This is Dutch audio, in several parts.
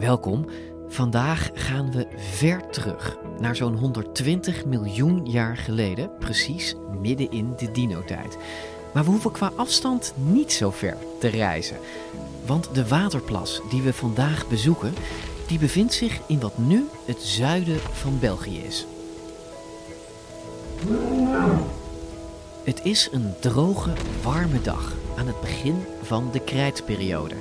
Welkom. Vandaag gaan we ver terug, naar zo'n 120 miljoen jaar geleden, precies midden in de dino-tijd. Maar we hoeven qua afstand niet zo ver te reizen. Want de waterplas die we vandaag bezoeken, die bevindt zich in wat nu het zuiden van België is. Het is een droge, warme dag aan het begin van de krijtperiode.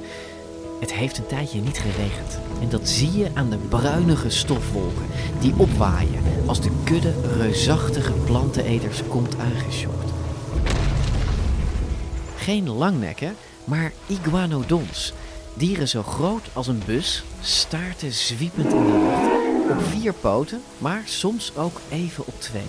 Het heeft een tijdje niet geregend. En dat zie je aan de bruinige stofwolken die opwaaien als de kudde reusachtige planteneters komt aangesjokt. Geen langnekken, maar iguanodons. Dieren zo groot als een bus, staarten zwiepend in de lucht, op vier poten, maar soms ook even op twee.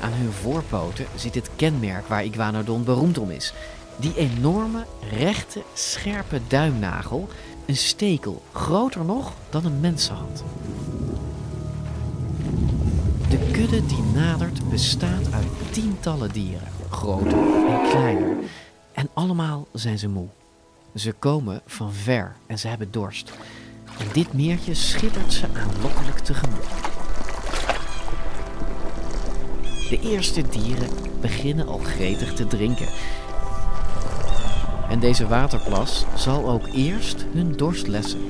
Aan hun voorpoten zit het kenmerk waar iguanodon beroemd om is. Die enorme, rechte, scherpe duimnagel, een stekel groter nog dan een mensenhand. De kudde die nadert bestaat uit tientallen dieren, groter en kleiner. En allemaal zijn ze moe. Ze komen van ver en ze hebben dorst. En dit meertje schittert ze aanlokkelijk tegemoet. De eerste dieren beginnen al gretig te drinken. En deze waterplas zal ook eerst hun dorst lessen.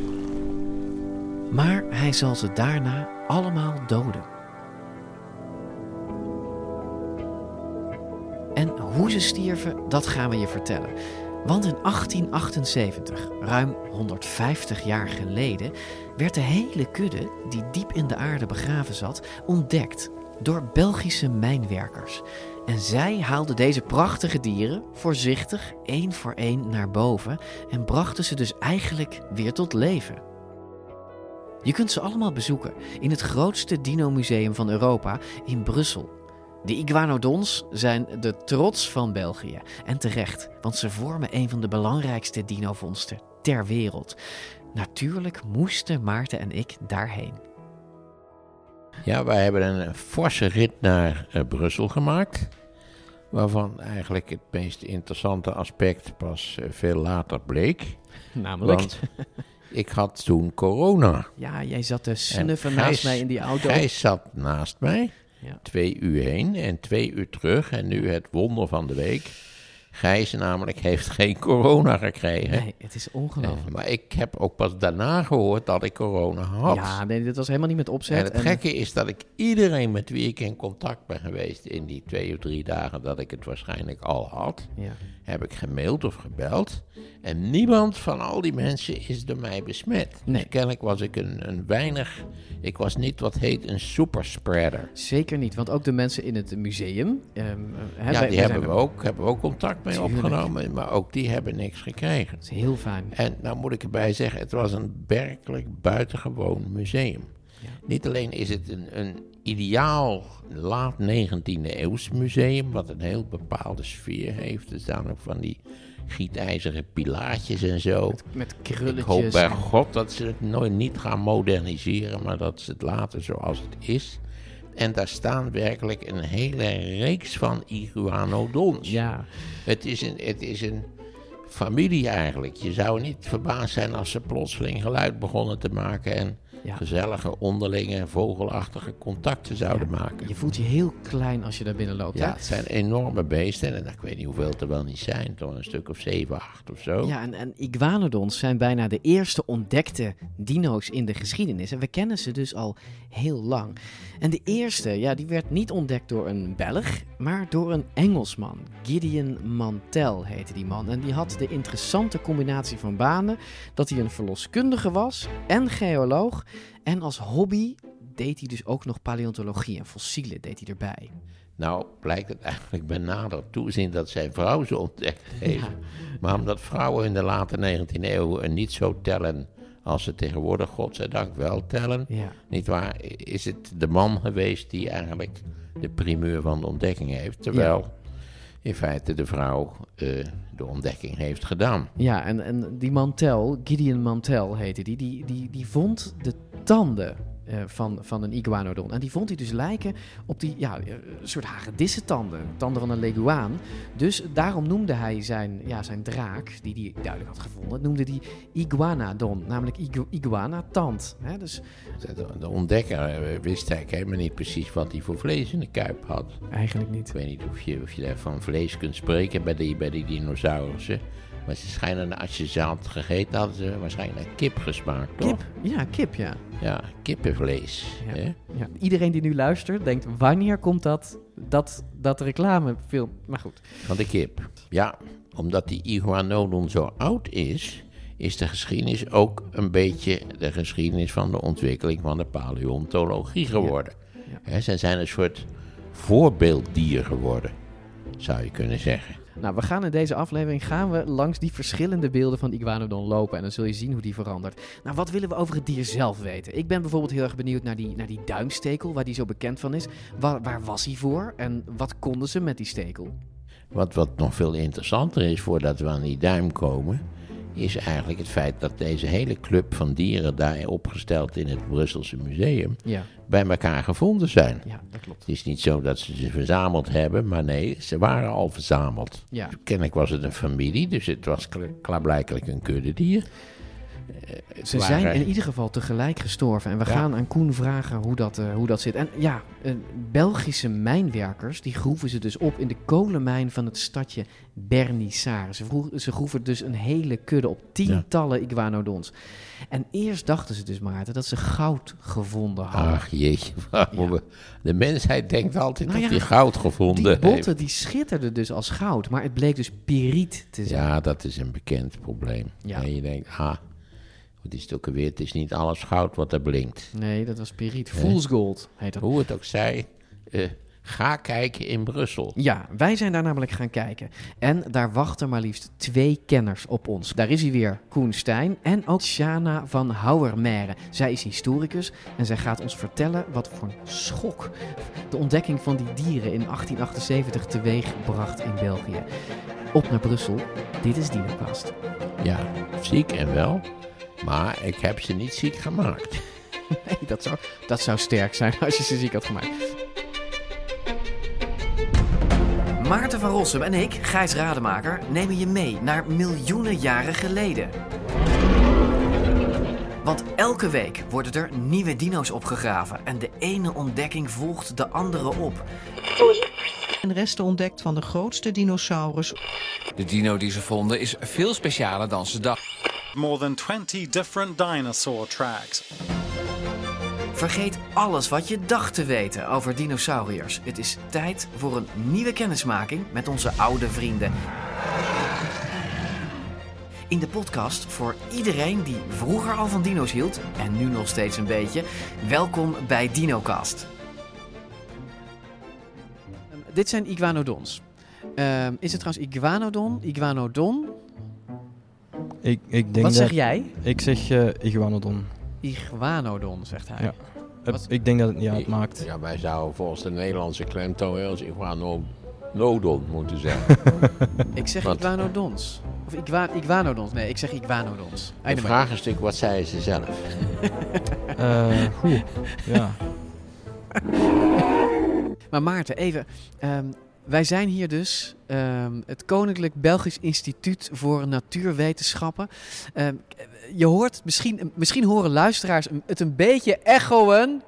Maar hij zal ze daarna allemaal doden. En hoe ze stierven, dat gaan we je vertellen. Want in 1878, ruim 150 jaar geleden, werd de hele kudde, die diep in de aarde begraven zat, ontdekt door Belgische mijnwerkers. En zij haalden deze prachtige dieren voorzichtig één voor één naar boven en brachten ze dus eigenlijk weer tot leven. Je kunt ze allemaal bezoeken in het grootste dino-museum van Europa in Brussel. De iguanodons zijn de trots van België. En terecht, want ze vormen een van de belangrijkste dinovondsten ter wereld. Natuurlijk moesten Maarten en ik daarheen. Ja, wij hebben een forse rit naar uh, Brussel gemaakt. Waarvan eigenlijk het meest interessante aspect pas uh, veel later bleek. Namelijk? Want ik had toen corona. Ja, jij zat te snuffen naast mij in die auto. Hij zat naast mij. Ja. Twee uur heen en twee uur terug. En nu het wonder van de week. Gijs namelijk heeft geen corona gekregen. Nee, het is ongelooflijk. Eh, maar ik heb ook pas daarna gehoord dat ik corona had. Ja, nee, dit was helemaal niet met opzet. En het gekke is dat ik iedereen met wie ik in contact ben geweest in die twee of drie dagen dat ik het waarschijnlijk al had, Ja. heb ik gemaild of gebeld. En niemand van al die mensen is door mij besmet. Nee. Dus kennelijk was ik een, een weinig, ik was niet wat heet een superspreader. Zeker niet, want ook de mensen in het museum. ehm, eh, hè, Ja, wij- die wij hebben we, ook, hebben we ook contact mee Tuurlijk. opgenomen, maar ook die hebben niks gekregen. Dat is heel fijn. En nou moet ik erbij zeggen, het was een werkelijk buitengewoon museum. Ja. Niet alleen is het een, een ideaal laat 19e eeuws museum, wat een heel bepaalde sfeer heeft. Er staan ook van die gietijzeren pilaartjes en zo. Met Ik krulletjes. hoop bij God dat ze het nooit niet gaan moderniseren, maar dat ze het laten zoals het is. En daar staan werkelijk een hele reeks van iguanodons. Ja, Het is een, het is een familie eigenlijk. Je zou niet verbaasd zijn als ze plotseling geluid begonnen te maken en Ja. gezellige onderlinge vogelachtige contacten zouden maken. je voelt je heel klein als je daar binnen loopt. Ja, hè? het zijn enorme beesten en ik weet niet hoeveel het er wel niet zijn, toch een stuk of zeven, acht of zo. Ja, en, en iguanodons zijn bijna de eerste ontdekte dino's in de geschiedenis. En we kennen ze dus al heel lang. En de eerste, ja, die werd niet ontdekt door een Belg, maar door een Engelsman. Gideon Mantell heette die man. En die had de interessante combinatie van banen dat hij een verloskundige was en geoloog. En als hobby deed hij dus ook nog paleontologie en fossielen deed hij erbij. Nou, blijkt het eigenlijk bij nader toezien dat zijn vrouw ze ontdekt heeft. Maar omdat vrouwen in de late 19e eeuw niet zo tellen als ze tegenwoordig, godzijdank, wel tellen, Ja. niet waar, is het de man geweest die eigenlijk de primeur van de ontdekking heeft. Terwijl in feite de vrouw eh, de ontdekking heeft gedaan. Ja, en, en die Mantel, Gideon Mantel heette die, die, die, die vond de tanden eh, van, van een iguanodon. En die vond hij dus lijken op die ja, eh, soort hagedissentanden, tanden van een leguaan. Dus daarom noemde hij zijn, ja, zijn draak, die hij duidelijk had gevonden, noemde die iguanadon, namelijk igu, iguana-tand. Dus De, de ontdekker eh, wist eigenlijk helemaal niet precies wat hij voor vlees in de kuip had. eigenlijk niet. Ik weet niet of je, of je daar van vlees kunt spreken bij die, bij die dinosaurussen. Maar ze schijnen, als je ze had gegeten, hadden ze waarschijnlijk kip gesmaakt, toch? Kip, ja, kip, ja. Ja, kippenvlees. Ja. Hè? ja. Iedereen die nu luistert, denkt, wanneer komt dat, dat, dat reclamefilm? Maar goed. Van de kip. Ja, omdat die iguanodon zo oud is, is de geschiedenis ook een beetje de geschiedenis van de ontwikkeling van de paleontologie geworden. Ja. Hè, zij zijn een soort voorbeelddier geworden, zou je kunnen zeggen. Nou, we gaan in deze aflevering gaan we langs die verschillende beelden van Iguanodon lopen. En dan zul je zien hoe die verandert. Nou, wat willen we over het dier zelf weten? Ik ben bijvoorbeeld heel erg benieuwd naar die, naar die duimstekel, waar die zo bekend van is. Waar, waar was hij voor en wat konden ze met die stekel? Wat, wat nog veel interessanter is voordat we aan die duim komen, is eigenlijk het feit dat deze hele club van dieren daar opgesteld in het Brusselse museum Ja, bij elkaar gevonden zijn. ja dat klopt. Het is niet zo dat ze ze verzameld hebben, maar nee, ze waren al verzameld. Ja. Kennelijk was het een familie, dus het was kla- klaarblijkelijk een kuddedier. Eh, Ze het zijn in ieder geval tegelijk gestorven. En we Ja. gaan aan Koen vragen hoe dat, eh, hoe dat zit. En ja, eh, Belgische mijnwerkers die groeven ze dus op in de kolenmijn van het stadje Bernissare. Ze, vroeg, ze groeven dus een hele kudde op tientallen iguanodons. En eerst dachten ze dus, Maarten, dat ze goud gevonden hadden. Ach jeetje, waarom we- de mensheid denkt altijd Nou dat ja, hij goud gevonden die botten heeft. die schitterden dus als goud, maar het bleek dus piriet te zijn. Ja, dat is een bekend probleem. Ja. En je denkt, ah, wat is het ook alweer? Het is niet alles goud wat er blinkt. Nee, dat was piriet. Fool's gold heet dat. Hoe het ook zij, eh, ga kijken in Brussel. Ja, wij zijn daar namelijk gaan kijken. En daar wachten maar liefst twee kenners op ons. Daar is hij weer, Koen Stijn en ook Shana van Houwermere. Zij is historicus en zij gaat ons vertellen wat voor een schok de ontdekking van die dieren in 1878 teweeg bracht in België. Op naar Brussel, dit is Dinocast. Ja, ziek en wel, maar ik heb ze niet ziek gemaakt. Nee, dat zou, dat zou sterk zijn als je ze ziek had gemaakt. Maarten van Rossum en ik, Gijs Rademaker, nemen je mee naar miljoenen jaren geleden. Want elke week worden er nieuwe dino's opgegraven en de ene ontdekking volgt de andere op. En resten ontdekt van de grootste dinosaurus De dino die ze vonden is veel specialer dan ze dachten. More than 20 different dinosaur tracks. Vergeet alles wat je dacht te weten over dinosauriërs. Het is tijd voor een nieuwe kennismaking met onze oude vrienden. In de podcast voor iedereen die vroeger al van dino's hield en nu nog steeds een beetje. Welkom bij DinoCast. dit zijn iguanodons. Ehm, is het trouwens iguanodon, iguanodon? Ik, ik denk Wat dat, zeg jij? Ik zeg eh, iguanodon. Iguanodon, zegt hij. Ja. Het- Wat? ik denk dat het niet uitmaakt. Ja, wij zouden volgens de Nederlandse klemtoon heel iguanodon moeten zeggen. Ik zeg Wat? iguanodons. Of igua iguanodons. Nee, ik zeg iguanodons. De Einde vraag is natuurlijk, wat zeiden ze zelf? Eh, goed. Ja. Maar Maarten, even. ehm, wij zijn hier dus ehm, het Koninklijk Belgisch Instituut voor Natuurwetenschappen. Ehm, je hoort, misschien, misschien horen luisteraars het een beetje echoen.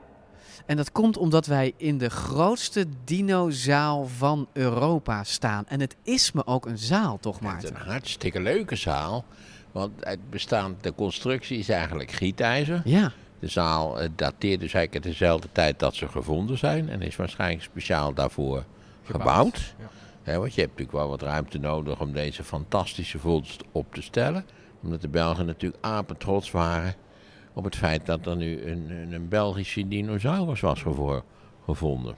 En dat komt omdat wij in de grootste dinozaal van Europa staan. En het is me ook een zaal, toch Het is Maarten? een hartstikke leuke zaal. Want het bestaan, de constructie is eigenlijk gietijzer. Ja, De zaal eh, dateert dus eigenlijk uit dezelfde tijd dat ze gevonden zijn. En is waarschijnlijk speciaal daarvoor gebouwd. Hè, want je hebt natuurlijk wel wat ruimte nodig om deze fantastische vondst op te stellen. Omdat de Belgen natuurlijk apetrots waren op het feit dat er nu een, een, een Belgische dinosaurus was gevo- gevonden.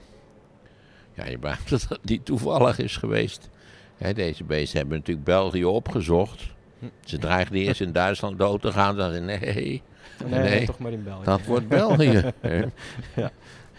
Ja, je begrijpt dat dat niet toevallig is geweest. Hè, deze beesten hebben natuurlijk België opgezocht. Ze dreigden eerst in Duitsland dood te gaan. Dan zeiden nee, Nee, nee, toch maar in België. dat wordt België. hè. ja.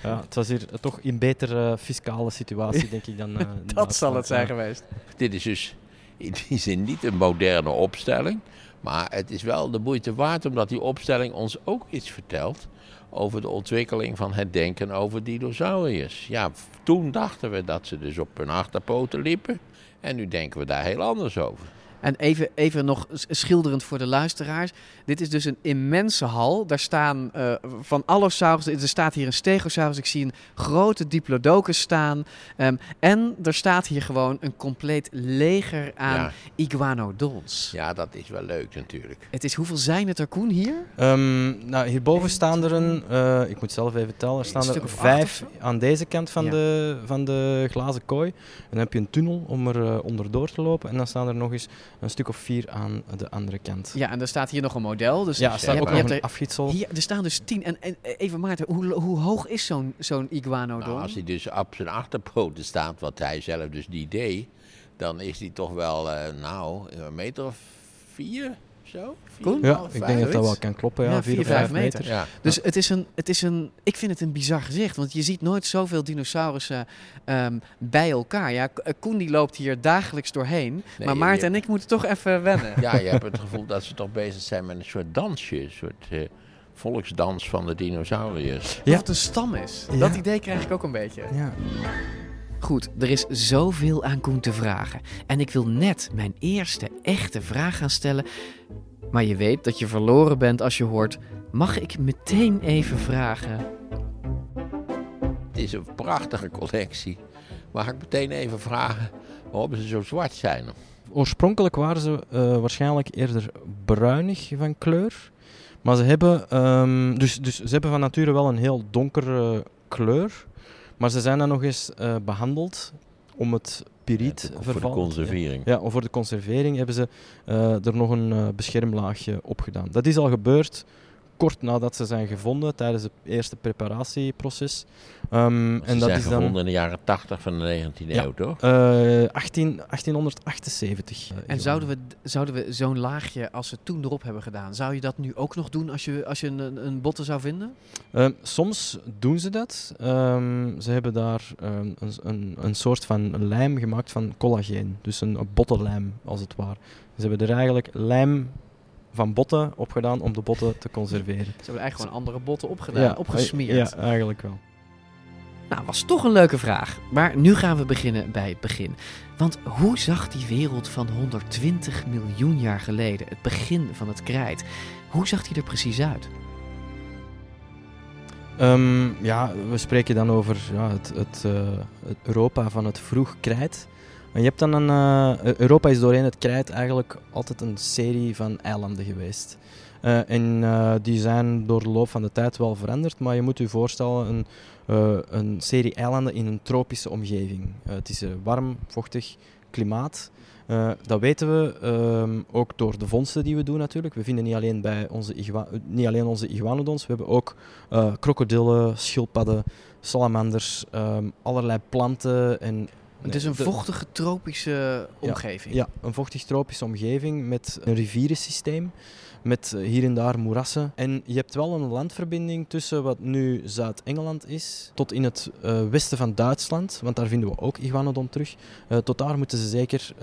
ja, het was hier toch in betere fiscale situatie, denk ik, dan... eh, Dat zal het zijn ja. geweest. Dit is dus in die zin niet een moderne opstelling. Maar het is wel de moeite waard omdat die opstelling ons ook iets vertelt over de ontwikkeling van het denken over dinosauriërs. Ja, toen dachten we dat ze dus op hun achterpoten liepen. En nu denken we daar heel anders over. En even, even nog schilderend voor de luisteraars. Dit is dus een immense hal. Daar staan eh, van Allosaurus. Er staat hier een Stegosaurus. Ik zie een grote Diplodocus staan. Ehm, en er staat hier gewoon een compleet leger aan Ja. iguanodons. Ja, dat is wel leuk natuurlijk. Het is, hoeveel zijn het er, Koen, hier? Ehm, nou, hierboven staan er een, eh, ik moet zelf even tellen, er staan er vijf aan deze kant van, Ja. de, van de glazen kooi. En dan heb je een tunnel om er eh, onderdoor te lopen. En dan staan er nog eens een stuk of vier aan de andere kant. Ja, en er staat hier nog een model. Dus Ja, er staat ook nog een er- afgietsel. Hier, er staan dus tien. En, en even Maarten, hoe, hoe hoog is zo'n zo'n iguanodon? Nou, als hij dus op zijn achterpoten staat, wat hij zelf dus niet deed, dan is hij toch wel, eh, nou, een meter of vier, zo? Koen? Ja, ik denk dat dat wel kan kloppen. Ja, Ja, vier vier, of vijf vijf meter. meter. Ja. Dus het is, een, het is een, ik vind het een bizar gezicht, want je ziet nooit zoveel dinosaurussen ehm, bij elkaar. Ja, eh, Koen die loopt hier dagelijks doorheen, Nee, maar Maarten je- en ik moeten toch even wennen. Ja, je hebt het gevoel dat ze toch bezig zijn met een soort dansje, een soort eh, volksdans van de dinosauriërs. Dat het een stam is. Ja. Dat idee krijg ik ook een beetje. Ja. Goed, er is zoveel aan Koen te vragen. En ik wil net mijn eerste echte vraag gaan stellen. Maar je weet dat je verloren bent als je hoort... Mag ik meteen even vragen? Het is een prachtige collectie. Mag ik meteen even vragen waarom ze zo zwart zijn? Oorspronkelijk waren ze eh, waarschijnlijk eerder bruinig van kleur. Maar ze hebben, ehm, dus, dus ze hebben van nature wel een heel donkere kleur. Maar ze zijn dan nog eens eh, behandeld om het piriet voor de conservering. Ja, voor de conservering hebben ze eh, er nog een eh, beschermlaagje op gedaan. Dat is al gebeurd kort nadat ze zijn gevonden tijdens het eerste preparatieproces. Ehm, Ze en dat zijn is dan gevonden in de jaren 80 van de 19e Ja. eeuw, toch? eh, 18, 1878. eh, En zouden we, zouden we zo'n laagje, als ze toen erop hebben gedaan... zou je dat nu ook nog doen als je, als je een, een botte zou vinden? Ehm, soms doen ze dat. Ehm, ze hebben daar ehm, een, een, een soort van lijm gemaakt van collageen. Dus een, een bottenlijm, als het ware. Ze hebben er eigenlijk lijm van botten op gedaan om de botten te conserveren. Ze hebben eigenlijk gewoon andere botten opgedaan, opgesmeerd. Ja, eigenlijk wel. Nou, was toch een leuke vraag. Maar nu gaan we beginnen bij het begin. Want hoe zag die wereld van 120 miljoen jaar geleden, het begin van het krijt, hoe zag die er precies uit? Ehm, ja, we spreken dan over ja, het, het, eh, Europa van het vroeg krijt. Je hebt dan een, eh, Europa is doorheen het krijt eigenlijk altijd een serie van eilanden geweest. Eh, en eh, die zijn door de loop van de tijd wel veranderd, maar je moet je voorstellen een, eh, een serie eilanden in een tropische omgeving. Het is een warm, vochtig klimaat. Dat weten we ehm, ook door de vondsten die we doen natuurlijk. We vinden niet alleen, bij onze igua- niet alleen onze iguanodons, we hebben ook krokodillen, schildpadden, salamanders, ehm, allerlei planten. En, Het is een vochtige tropische omgeving. Ja, een vochtig tropische omgeving met een rivierensysteem. Met eh, hier en daar moerassen. En je hebt wel een landverbinding tussen wat nu Zuid-Engeland is, tot in het eh, westen van Duitsland, want daar vinden we ook iguanodon terug. Eh, tot daar moeten ze zeker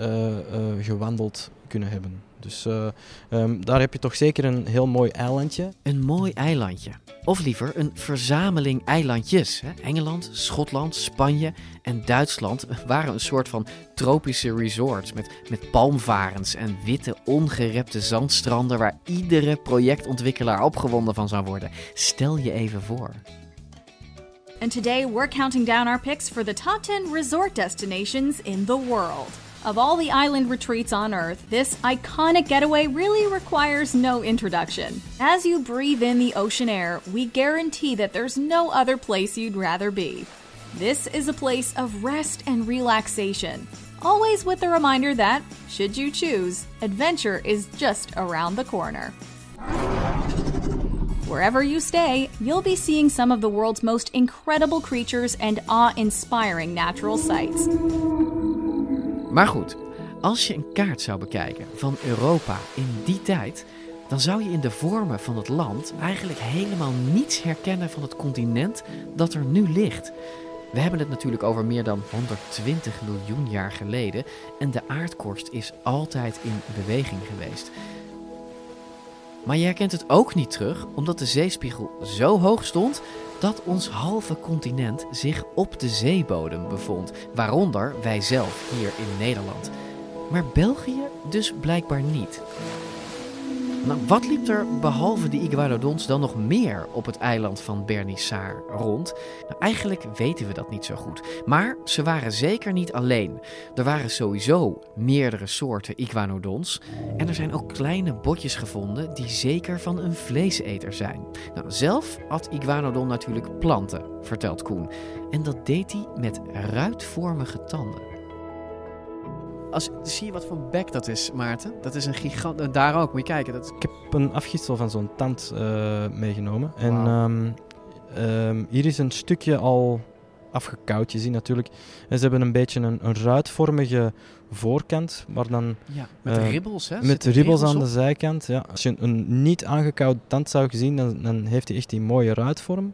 gewandeld kunnen hebben. Dus eh, ehm, daar heb je toch zeker een heel mooi eilandje. Een mooi eilandje. Of liever een verzameling eilandjes. Hè? Engeland, Schotland, Spanje en Duitsland waren een soort van tropische resorts met, met palmvarens en witte ongerepte zandstranden waar iedere projectontwikkelaar opgewonden van zou worden. Stel je even voor. And today we're counting down our picks for the top 10 resort destinations in the world. Of all the island retreats on Earth, this iconic getaway really requires no introduction. As you breathe in the ocean air, we guarantee that there's no other place you'd rather be. This is a place of rest and relaxation. Always with the reminder that, should you choose, adventure is just around the corner. Wherever you stay, you'll be seeing some of the world's most incredible creatures and awe inspiring natural sights. Maar goed, als je een kaart zou bekijken van Europa in die tijd, dan zou je in de vormen van het land eigenlijk helemaal niets herkennen van het continent dat er nu ligt. We hebben het natuurlijk over meer dan 120 miljoen jaar geleden en de aardkorst is altijd in beweging geweest. Maar je herkent het ook niet terug omdat de zeespiegel zo hoog stond dat ons halve continent zich op de zeebodem bevond, waaronder wij zelf hier in Nederland. Maar België dus blijkbaar niet. Nou, wat liep er behalve de iguanodons dan nog meer op het eiland van Bernissar rond? Nou, eigenlijk weten we dat niet zo goed. Maar ze waren zeker niet alleen. Er waren sowieso meerdere soorten iguanodons. En er zijn ook kleine botjes gevonden die zeker van een vleeseter zijn. Nou, zelf at iguanodon natuurlijk planten, vertelt Koen. En dat deed hij met ruitvormige tanden. Als, zie je wat voor bek dat is, Maarten? Dat is een gigant. en Daar ook, moet je kijken. Dat... Ik heb een afgietsel van zo'n tand eh, meegenomen. En ehm, ehm, hier is een stukje al afgekauwd. Je ziet natuurlijk, en ze hebben een beetje een, een ruitvormige voorkant, maar dan Ja, met eh, ribbels, hè? met ribbels aan de zijkant. Ja. Als je een niet aangekauwde tand zou zien, dan, dan heeft hij echt die mooie ruitvorm.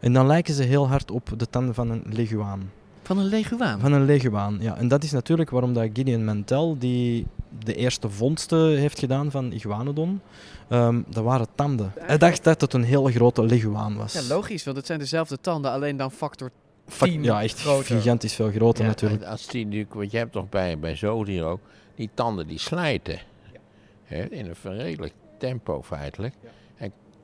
En dan lijken ze heel hard op de tanden van een leguaan. Van een leguaan. Van een leguaan, ja. En dat is natuurlijk waarom dat Gideon Mantell, die de eerste vondsten heeft gedaan van iguanodon, ehm, dat waren tanden. Hij dacht dat het een hele grote leguaan was. Ja, logisch, want het zijn dezelfde tanden, alleen dan factor Fuck, 10 ja, echt groter. gigantisch veel groter Ja, natuurlijk. Als die natuurlijk, want je hebt toch bij, bij zoogdieren ook, die tanden die slijten. Hè, in een redelijk tempo feitelijk.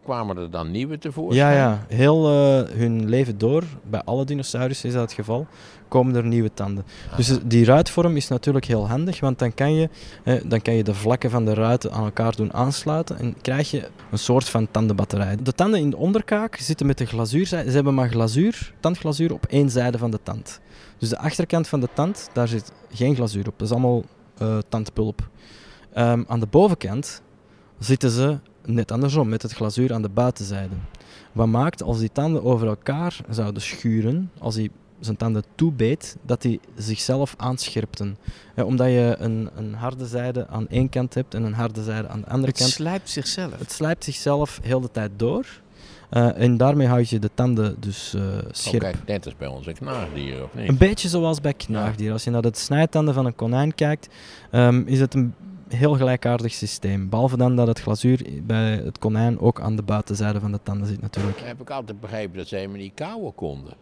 Kwamen er dan nieuwe Ja, tevoorschijn? ja, heel eh, hun leven door, bij alle dinosaurussen is dat het geval, komen er nieuwe tanden. Dus die ruitvorm is natuurlijk heel handig, want dan kan, je, eh, dan kan je de vlakken van de ruiten aan elkaar doen aansluiten en krijg je een soort van tandenbatterij. De tanden in de onderkaak zitten met de glazuurzijde, ze hebben maar glazuur, tandglazuur op één zijde van de tand. Dus de achterkant van de tand, daar zit geen glazuur op, dat is allemaal eh, tandpulp. Ehm, aan de bovenkant zitten ze net andersom, met het glazuur aan de buitenzijde. Wat maakt als die tanden over elkaar zouden schuren, als hij zijn tanden toebeet, dat die zichzelf aanscherpten. Eh, omdat je een, een harde zijde aan één kant hebt en een harde zijde aan de andere Het kant. slijpt zichzelf. Het slijpt zichzelf heel de tijd door. Eh, en daarmee houd je de tanden dus eh, scherp. Oké, net als bij onze knaagdieren, of niet? Een beetje zoals bij knaagdieren. Als je naar de snijtanden van een konijn kijkt, ehm, is het een heel gelijkaardig systeem. Behalve dan dat het glazuur bij het konijn ook aan de buitenzijde van de tanden zit natuurlijk. Heb ik altijd begrepen dat ze helemaal niet kauwen konden.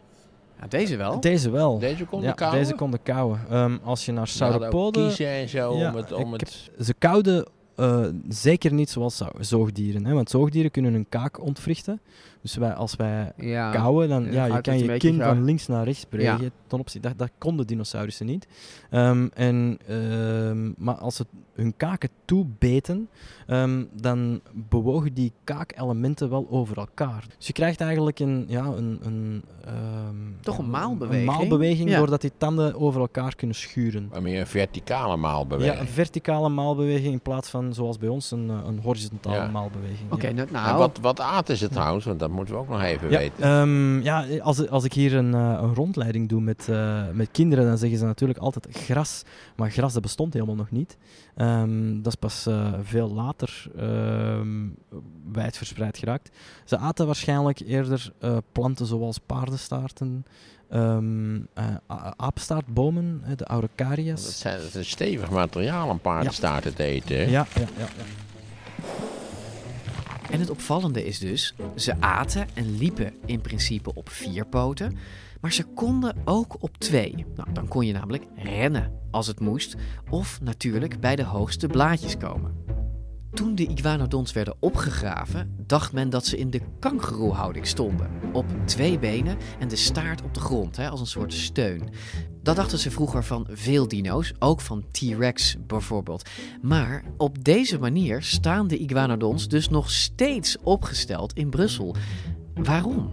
Ja, deze wel. Deze wel. Deze konden ja, kauwen? Deze konden kauwen. Ehm, als je naar sauropoden... kiezen en zo Ja, om het... Om het Ze kauwden eh, zeker niet zoals zo- zoogdieren. Hè? Want zoogdieren kunnen hun kaak ontwrichten. Dus wij, als wij Ja. kauwen, dan Ja, je kan het je kin van links naar rechts bewegen. Ja. Ten opzichte, dat, dat konden dinosaurussen niet. Ehm, en, ehm, maar als ze hun kaken toebeten, ehm, dan bewogen die kaakelementen wel over elkaar. Dus je krijgt eigenlijk een, ja, een, een, ehm, Toch een maalbeweging? Een maalbeweging Ja. doordat die tanden over elkaar kunnen schuren. Maar meer een verticale maalbeweging. Ja, een verticale maalbeweging in plaats van zoals bij ons een, eh, een horizontale Ja. maalbeweging. Oké, ja. nou, En nou wat, wat aten ze trouwens? Want dat moeten we ook nog even Ja, weten. ehm, ja als, als ik hier een, eh, een rondleiding doe met, eh, met kinderen, dan zeggen ze natuurlijk altijd gras. Maar gras dat bestond helemaal nog niet. Ehm, dat is pas eh, veel later ehm wijdverspreid geraakt. Ze aten waarschijnlijk eerder eh, planten zoals paardenstaarten, ehm eh, a- apenstaartbomen, hè, de Dat, zijn, dat is een stevig materiaal om paardenstaarten te eten. hè? Ja, ja, ja, ja. En het opvallende is dus, ze aten en liepen in principe op vier poten, maar ze konden ook op twee. Nou, dan kon je namelijk rennen als het moest, of natuurlijk bij de hoogste blaadjes komen. Toen de iguanodons werden opgegraven, dacht men dat ze in de kangeroehouding stonden. Op twee benen en de staart op de grond, hè, als een soort steun. Dat dachten ze vroeger van veel dino's, ook van T-Rex bijvoorbeeld. Maar op deze manier staan de iguanodons dus nog steeds opgesteld in Brussel. Waarom?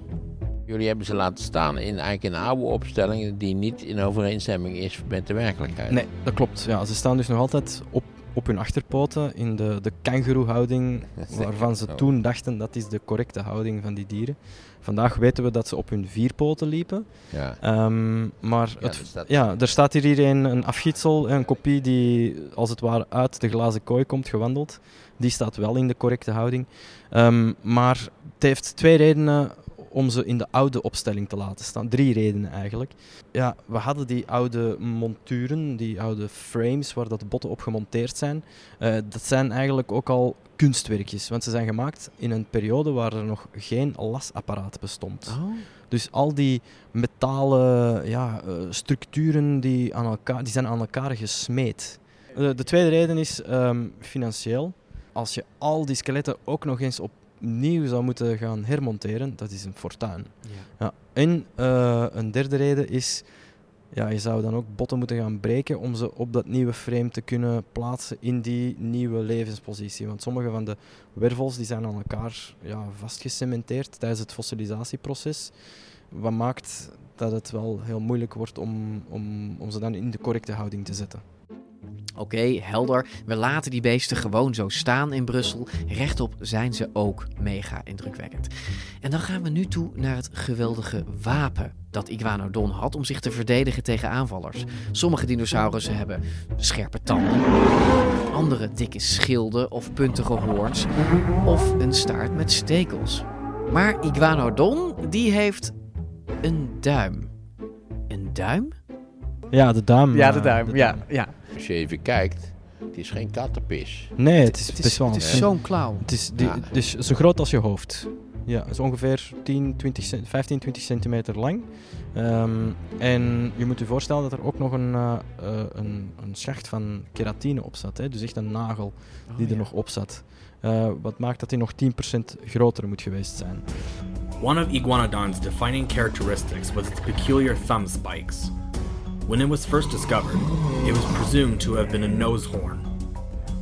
Jullie hebben ze laten staan in eigenlijk een oude opstelling die niet in overeenstemming is met de werkelijkheid. Nee, dat klopt. Ja, ze staan dus nog altijd op, op hun achterpoten in de, de kangoeroehouding, waarvan ze toen dachten dat is de correcte houding van die dieren. Vandaag weten we dat ze op hun vier poten liepen. Ja. Ehm, maar Ja, het, er staat- ja, er staat hier, hier een, een afgietsel, een kopie die als het ware uit de glazen kooi komt gewandeld. Die staat wel in de correcte houding. Ehm, maar het heeft twee redenen om ze in de oude opstelling te laten staan. Drie redenen eigenlijk. Ja, we hadden die oude monturen, die oude frames waar dat de botten op gemonteerd zijn. Eh, dat zijn eigenlijk ook al kunstwerkjes, want ze zijn gemaakt in een periode waar er nog geen lasapparaat bestond. Oh. Dus al die metalen ja, eh, structuren die, aan elkaar, die zijn aan elkaar gesmeed. Eh, de tweede reden is ehm, financieel. Als je al die skeletten ook nog eens opnieuw zou moeten gaan hermonteren, dat is een fortuin. Ja. Ja. En eh, een derde reden is, ja, je zou dan ook botten moeten gaan breken om ze op dat nieuwe frame te kunnen plaatsen in die nieuwe levenspositie. Want sommige van de wervels die zijn aan elkaar ja, vastgecementeerd tijdens het fossilisatieproces. Wat maakt dat het wel heel moeilijk wordt om, om, om ze dan in de correcte houding te zetten. Oké, helder. We laten die beesten gewoon zo staan in Brussel. Rechtop zijn ze ook mega indrukwekkend. En dan gaan we nu toe naar het geweldige wapen dat Iguanodon had om zich te verdedigen tegen aanvallers. Sommige dinosaurussen hebben scherpe tanden, andere dikke schilden of puntige hoorns of een staart met stekels. Maar Iguanodon, die heeft een duim. Een duim? Ja, de duim. Ja, eh, de duim. Ja, ja. Als je even kijkt, het is geen kattenpis. Nee, het is, Het is, het fin- zo'n klauw. Het is, die, Ja. het is zo groot als je hoofd. Ja, het is ongeveer 10, 20, cent- 15, 20 centimeter lang. Ehm, en je moet je voorstellen dat er ook nog een, eh, eh, een, een schacht van keratine op zat. Hè? Dus echt een nagel die Oh, er ja. nog op zat. Eh, wat maakt dat hij nog 10% groter moet geweest zijn. One of Iguanodon's defining characteristics was its peculiar thumb spikes. When it was first discovered, it was presumed to have been a nose horn.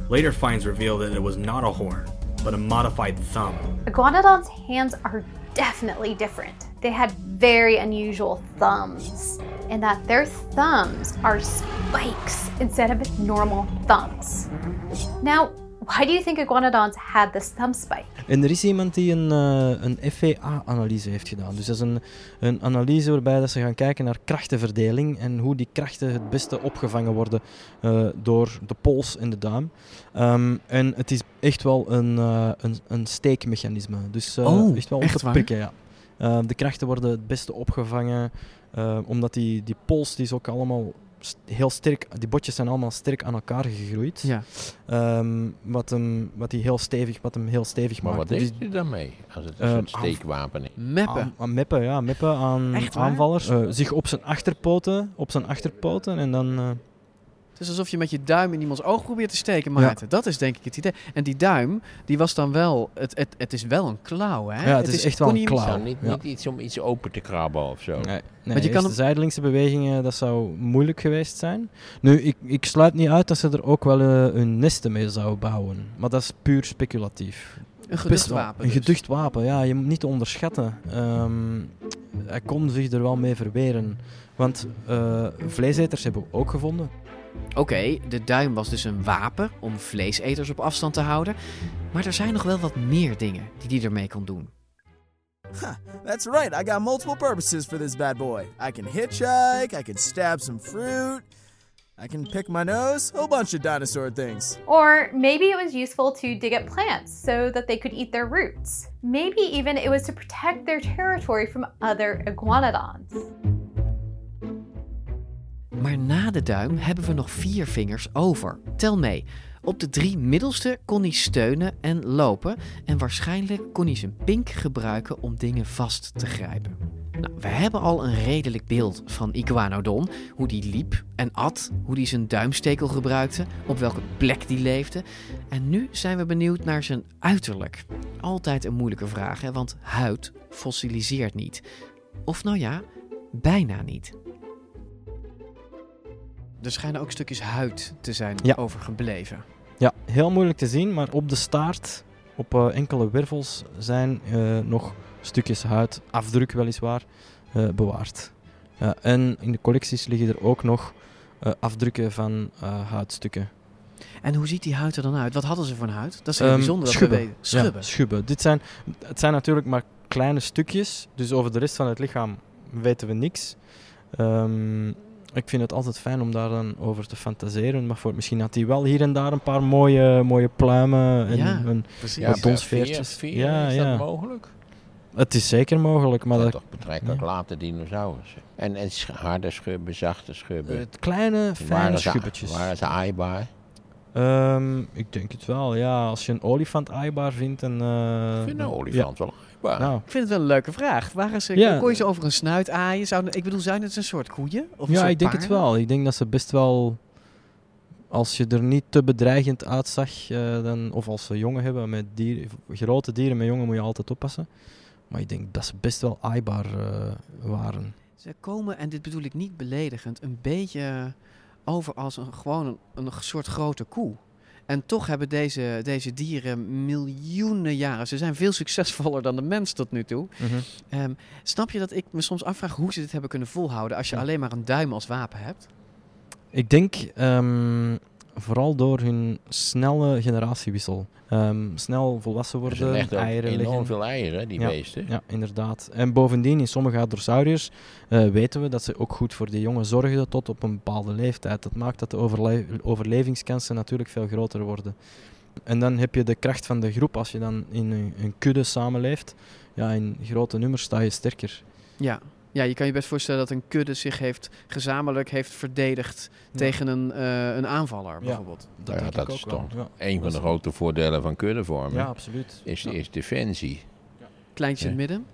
Later finds revealed that it was not a horn, but a modified thumb. Iguanodon's hands are definitely different. They had very unusual thumbs, in that their thumbs are spikes instead of normal thumbs. Now, why do you think iguanodons had this thumb spike? En er is iemand die een, eh, een FEA-analyse heeft gedaan. Dus dat is een, een analyse waarbij dat ze gaan kijken naar krachtenverdeling en hoe die krachten het beste opgevangen worden eh, door de pols en de duim. Ehm, en het is echt wel een, eh, een, een steekmechanisme. Dus eh, Oh, echt wel om echt te waar? prikken, ja. Eh, de krachten worden het beste opgevangen, eh, omdat die, die pols die is ook allemaal heel sterk, die botjes zijn allemaal sterk aan elkaar gegroeid. Ja. Ehm, wat, hem, wat, die heel stevig, wat hem heel stevig Maar maakt. wat Dus deed u daarmee? Als het een Eh, soort af- steekwapen is. Meppen. aan, aan meppen, ja, meppen aan aanvallers. Eh, zich op zijn achterpoten, op zijn achterpoten en dan... eh, Het is alsof je met je duim in iemands oog probeert te steken, Maarten. Dat is denk ik het idee. En die duim, die was dan wel... Het, het, het is wel een klauw, hè? Ja, het is echt wel een klauw. Niet, ja. niet iets om iets open te krabben of zo. nee, je kan de zijdelingse bewegingen, dat zou moeilijk geweest zijn. Nu, ik, ik sluit niet uit dat ze er ook wel eh, hun nesten mee zouden bouwen. Maar dat is puur speculatief. Een geducht wapen Een dus. geducht wapen, ja. Je moet niet onderschatten. Ehm, hij kon zich er wel mee verweren. Want eh, vleeseters hebben we ook gevonden. Oké, de duim was dus een wapen om vleeseters op afstand te houden. Maar er zijn nog wel wat meer dingen die die ermee kon doen. That's right, I got multiple purposes for this bad boy. I can hitchhike, I can stab some fruit, I can pick my nose, a whole bunch of dinosaur things. Or maybe it was useful to dig up plants so that they could eat their roots. Maybe even it was to protect their territory from other iguanodons. Maar na de duim hebben we nog vier vingers over. Tel mee. Op de drie middelste kon hij steunen en lopen. En waarschijnlijk kon hij zijn pink gebruiken om dingen vast te grijpen. Nou, we hebben al een redelijk beeld van Iguanodon. Hoe die liep en at. Hoe hij zijn duimstekel gebruikte. Op welke plek die leefde. En nu zijn we benieuwd naar zijn uiterlijk. Altijd een moeilijke vraag, hè, want huid fossiliseert niet. Of nou ja, bijna niet. Er schijnen ook stukjes huid te zijn Ja. overgebleven. Ja, heel moeilijk te zien, maar op de staart, op eh, enkele wervels, zijn eh, nog stukjes huid, afdruk weliswaar, eh, bewaard. En in de collecties liggen er ook nog afdrukken van huidstukken. En hoe ziet die huid er dan uit? Wat hadden ze voor een huid? Dat is heel Ehm, bijzonder dat schubben. we weten. Schubben. Ja, schubben. Dit zijn, het zijn natuurlijk maar kleine stukjes, dus over de rest van het lichaam weten we niks. Ehm, ik vind het altijd fijn om daar dan over te fantaseren. Maar voor, misschien had hij wel hier en daar een paar mooie, mooie pluimen en Ja. Ja, wat donsveertjes. vier, ja, is ja. dat mogelijk? Het is zeker mogelijk, maar dat dat, toch betrekkelijk ja. late dinosaurussen. En, en harde schubben, zachte schubben. het kleine, fijne waren ze, schubbetjes. waren ze aaibaar? Ehm, ik denk het wel, ja. Als je een olifant aaibaar vindt en... eh, Ik vind een olifant wel Nou, Ik vind het wel een leuke vraag. Waren ze, Ja. Kon je ze over een snuit aaien? Zou, ik bedoel, zijn het een soort koeien? Of ja, soort ik denk het wel. Ik denk dat ze best wel... Als je er niet te bedreigend uitzag, eh, dan, of als ze jongen hebben met dieren, grote dieren met jongen moet je altijd oppassen. Maar ik denk dat ze best wel aaibaar eh, waren. Ze komen, en dit bedoel ik niet beledigend, een beetje over als een, gewoon een, een soort grote koe. En toch hebben deze, deze dieren miljoenen jaren. Ze zijn veel succesvoller dan de mens tot nu toe. Ehm, snap je dat ik me soms afvraag hoe ze dit hebben kunnen volhouden als je Ja. alleen maar een duim als wapen hebt? Ik denk ehm, vooral door hun snelle generatiewissel. Ehm, snel volwassen worden, eieren enorm leggen. veel eieren, die ja, beesten. Ja, inderdaad. En bovendien, in sommige hadrosauriërs eh, weten we dat ze ook goed voor die jongen zorgden tot op een bepaalde leeftijd. Dat maakt dat de overle- overlevingskansen natuurlijk veel groter worden. En dan heb je de kracht van de groep. Als je dan in een, een kudde samenleeft, ja, in grote nummers sta je sterker. Ja. Ja, je kan je best voorstellen dat een kudde zich heeft gezamenlijk heeft verdedigd Ja. tegen een, eh, een aanvaller bijvoorbeeld. Dat ja, dat is toch Ja. een van de grote voordelen van kuddevormen. Ja, absoluut. Is, Ja. is defensie. Kleintje in het midden.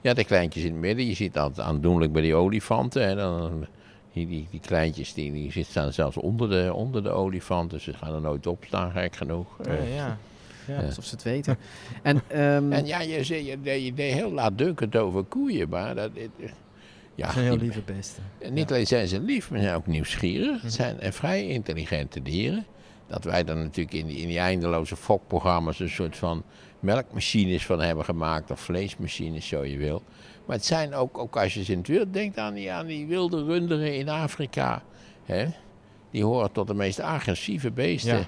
Ja, de kleintjes in het midden. Je ziet dat aandoenlijk bij die olifanten. Hè. Dan, die, die, die kleintjes die, die zitten staan zelfs onder de, onder de olifanten. Ze gaan er nooit op staan, gek genoeg. Ja, Eh, ja. Ja. Alsof ze het weten. en, ehm, En ja, je, zei- je, deed- je deed heel laatdunkend over koeien, maar dat, het- ja, zijn heel lieve beesten. En niet alleen zijn ze lief, maar ze zijn ook nieuwsgierig. Mhm. Het zijn eh, vrij intelligente dieren. Dat wij dan natuurlijk in die, in die eindeloze fokprogramma's een soort van melkmachines van hebben gemaakt. Of vleesmachines, zo je wil. Maar het zijn ook, ook als je ze in het wild denkt aan die, aan die wilde runderen in Afrika. Hè? Die horen tot de meest agressieve beesten. Ja.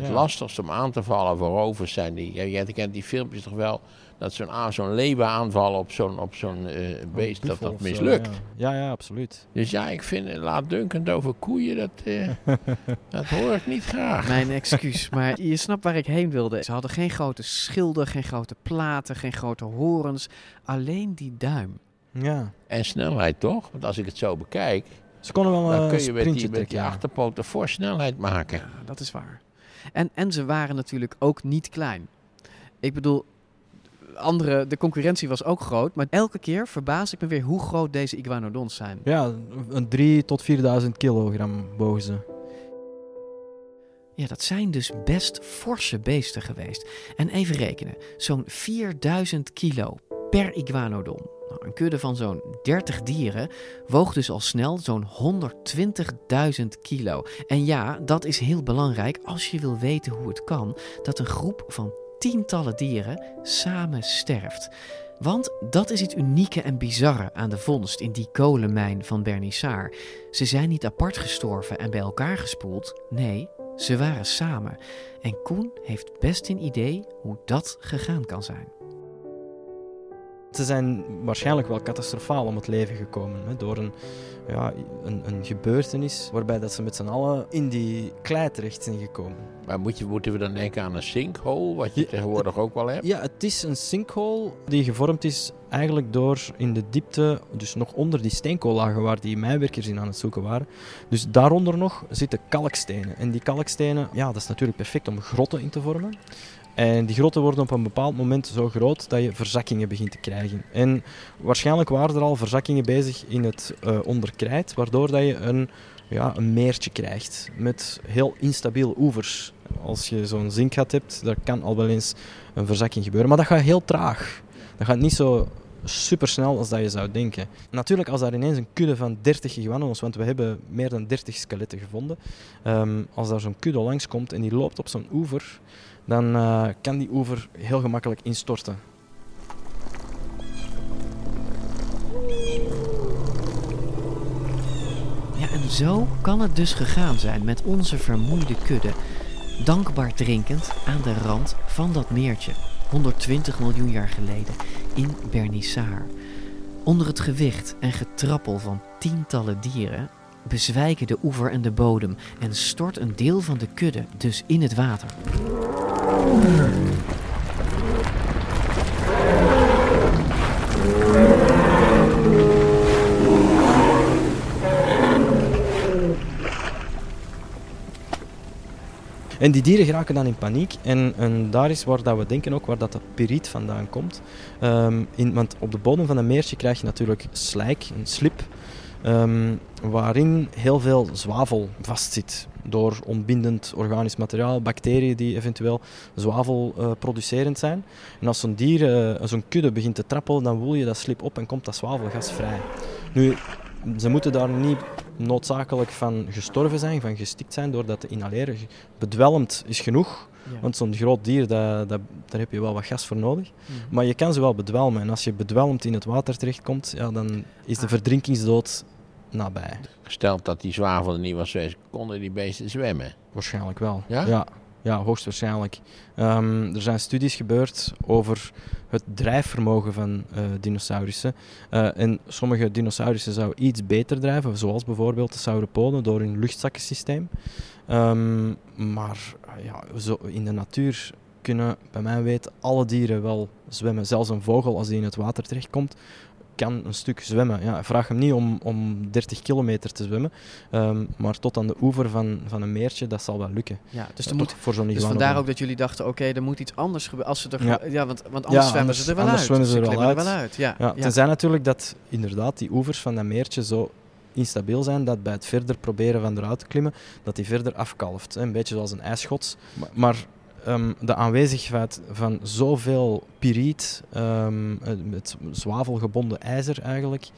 Het Ja. lastigste om aan te vallen voor rovers zijn die. Ja, jij kent die filmpjes toch wel? Dat zo'n a- zo'n leeuwen aanvallen op zo'n op zo'n eh, beest, dat dat zo, mislukt. Ja. ja, ja, absoluut. Dus ja, ik vind laatdunkend over koeien, dat, eh, dat hoor ik niet graag. Mijn excuus, maar je snapt waar ik heen wilde. Ze hadden geen grote schilden, geen grote platen, geen grote horens. Alleen die duim. Ja. En snelheid toch? Want als ik het zo bekijk, Ze konden wel dan een kun je met die, met die achterpoten voor snelheid maken. Ja, dat is waar. En, en ze waren natuurlijk ook niet klein. Ik bedoel, andere, de concurrentie was ook groot. Maar elke keer verbaas ik me weer hoe groot deze iguanodons zijn. Ja, een 3 tot 4000 kilogram bogen ze. Ja, dat zijn dus best forse beesten geweest. En even rekenen, zo'n 4000 kilo per iguanodon. Nou, een kudde van zo'n 30 dieren woog dus al snel zo'n 120.000 kilo. En ja, dat is heel belangrijk als je wil weten hoe het kan dat een groep van tientallen dieren samen sterft. Want dat is het unieke en bizarre aan de vondst in die kolenmijn van Bernissar. Ze zijn niet apart gestorven en bij elkaar gespoeld. Nee, ze waren samen. En Koen heeft best een idee hoe dat gegaan kan zijn. Ze zijn waarschijnlijk wel catastrofaal om het leven gekomen. Hè, door een, ja, een, een gebeurtenis waarbij dat ze met z'n allen in die klei terecht zijn gekomen. Maar moet je, moeten we dan denken aan een sinkhole, wat je tegenwoordig ook wel hebt? Ja, het is een sinkhole die gevormd is eigenlijk door in de diepte, dus nog onder die steenkoollagen waar die mijnwerkers in aan het zoeken waren. Dus daaronder nog zitten kalkstenen. En die kalkstenen, ja, dat is natuurlijk perfect om grotten in te vormen. En die grotten worden op een bepaald moment zo groot dat je verzakkingen begint te krijgen. En waarschijnlijk waren er al verzakkingen bezig in het eh onderkrijt, waardoor dat je een, ja, een meertje krijgt met heel instabiele oevers. Als je zo'n zinkgat hebt, daar kan al wel eens een verzakking gebeuren. Maar dat gaat heel traag. Dat gaat niet zo supersnel als dat je zou denken. Natuurlijk, als daar ineens een kudde van 30 iguanos, want we hebben meer dan 30 skeletten gevonden, ehm, als daar zo'n kudde langskomt en die loopt op zo'n oever, dan eh, kan die oever heel gemakkelijk instorten. Ja, en Zo kan het dus gegaan zijn met onze vermoeide kudde, dankbaar drinkend aan de rand van dat meertje, 120 miljoen jaar geleden, in Bernissar. Onder het gewicht en getrappel van tientallen dieren bezwijken de oever en de bodem en stort een deel van de kudde dus in het water. En die dieren geraken dan in paniek. En, en daar is waar dat we denken ook waar dat de piriet vandaan komt. Ehm, in, want op de bodem van een meertje krijg je natuurlijk slijk, een slip. ehm, waarin heel veel zwavel vastzit. Door ontbindend organisch materiaal, bacteriën die eventueel zwavel eh, producerend zijn. En als zo'n dier, eh, zo'n kudde begint te trappelen, dan woel je dat slip op en komt dat zwavelgas vrij. Nu, ze moeten daar niet noodzakelijk van gestorven zijn, van gestikt zijn door dat te inhaleren. Bedwelmd is genoeg, Ja. want zo'n groot dier, dat, dat, daar heb je wel wat gas voor nodig. Mhm. Maar je kan ze wel bedwelmen. En als je bedwelmd in het water terechtkomt, ja, dan is de Ah. verdrinkingsdood nabij. Gesteld dat die zwavel er niet was geweest, konden die beesten zwemmen. Waarschijnlijk wel. Ja? Ja, ja, hoogstwaarschijnlijk. Ehm, er zijn studies gebeurd over het drijfvermogen van eh, dinosaurussen. Eh, en sommige dinosaurussen zouden iets beter drijven, zoals bijvoorbeeld de sauropoden door hun luchtzakkensysteem. Ehm, maar eh, ja, zo in de natuur kunnen, bij mijn weten, alle dieren wel zwemmen. Zelfs een vogel, als die in het water terechtkomt, kan een stuk zwemmen. Ja, vraag hem niet om, om 30 kilometer te zwemmen, ehm, maar tot aan de oever van, van een meertje, dat zal wel lukken. Ja, dus, er moet, voor zo'n dus vandaar ook dat jullie dachten, oké, er moet iets anders gebeuren. Als ze er, Ja. ja. want, want anders Ja, zwemmen ze er wel anders uit. zwemmen ze er wel klimmen uit. er wel uit. Ja, Ja, ja. Tenzij natuurlijk dat inderdaad die oevers van dat meertje zo instabiel zijn dat bij het verder proberen van eruit te klimmen, dat die verder afkalft. hè. Een beetje zoals een ijsschots. Maar, maar ehm, de aanwezigheid van zoveel piriet, ehm, eh, het zwavelgebonden ijzer eigenlijk,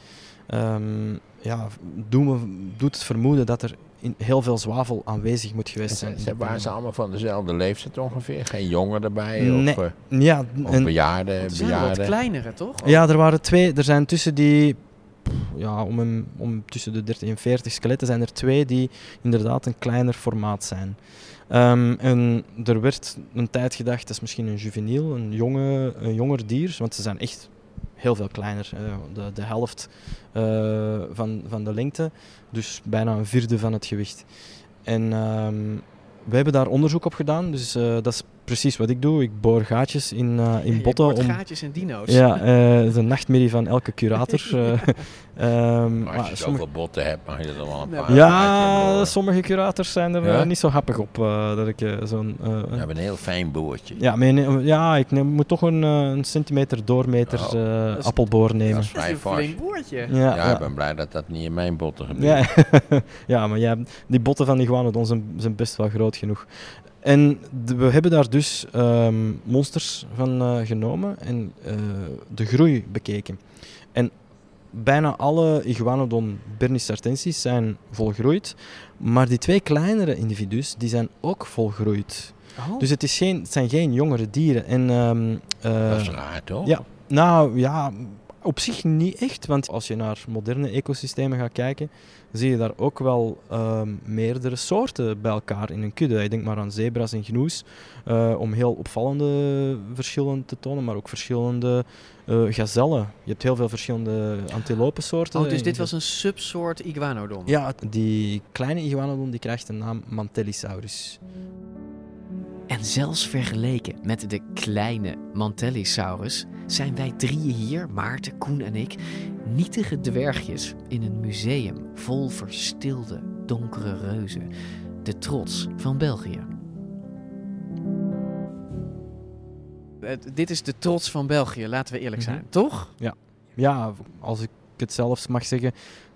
ehm, ja, doen we, doet het vermoeden dat er in heel veel zwavel aanwezig moet geweest zijn. Ze, waren ze allemaal van dezelfde leeftijd ongeveer? Geen jongen erbij? Nee. Of, eh, Ja, of en- bejaarden? Het zijn wat kleinere, toch? Ja, er waren twee. Er zijn tussen die. Ja, om, een, om tussen de 30 en 40 skeletten zijn er twee die inderdaad een kleiner formaat zijn. Ehm, en er werd een tijd gedacht, dat is misschien een juveniel, een, jonge, een jonger dier, want ze zijn echt heel veel kleiner. eh, de, de helft eh, van, van de lengte, dus bijna een vierde van het gewicht. En ehm, we hebben daar onderzoek op gedaan, dus eh, dat is precies wat ik doe. Ik boor gaatjes in, eh, in botten. boort om, gaatjes in dino's. Ja, eh, dat is een nachtmerrie van elke curator. eh. Ehm, Maar maar als je sommige- zoveel botten hebt, mag je er wel een Ja, paar ja, uitboren. sommige curators zijn er Ja? eh, niet zo happig op eh, dat ik eh, zo'n... eh, We hebben een heel fijn boordje. ja, mijn, ja, ik neem, moet toch een, eh, een centimeter doormeter Oh, eh, appelboor nemen. Dat is Dat is vrij een flink. Ja, Ja, ja. ik ben blij dat dat niet in mijn botten gebeurt. Ja, ja maar jij, die botten van die iguanodon zijn, zijn best wel groot genoeg. En de- we hebben daar dus ehm, monsters van eh, genomen en eh, de groei bekeken. En bijna alle Iguanodon bernisartensis zijn volgroeid, maar die twee kleinere individu's die zijn ook volgroeid. Oh. Dus het, is geen, het zijn geen jongere dieren. En, ehm, eh, Dat is raar, toch? ja, nou ja, op zich niet echt. Want als je naar moderne ecosystemen gaat kijken, zie je daar ook wel ehm, meerdere soorten bij elkaar in een kudde. Ik denk maar aan zebra's en gnoes, eh, om heel opvallende verschillen te tonen, maar ook verschillende eh, gazellen. Je hebt heel veel verschillende antilopensoorten. Oh, dus dit was een subsoort iguanodon? Ja, die kleine iguanodon die krijgt de naam Mantellisaurus. Zelfs vergeleken met de kleine Mantellisaurus zijn wij drieën hier, Maarten, Koen en ik, nietige dwergjes in een museum vol verstilde, donkere reuzen. De trots van België. Dit is de trots van België, laten we eerlijk zijn, Mhm. toch? Ja. ja, als ik het zelfs mag zeggen,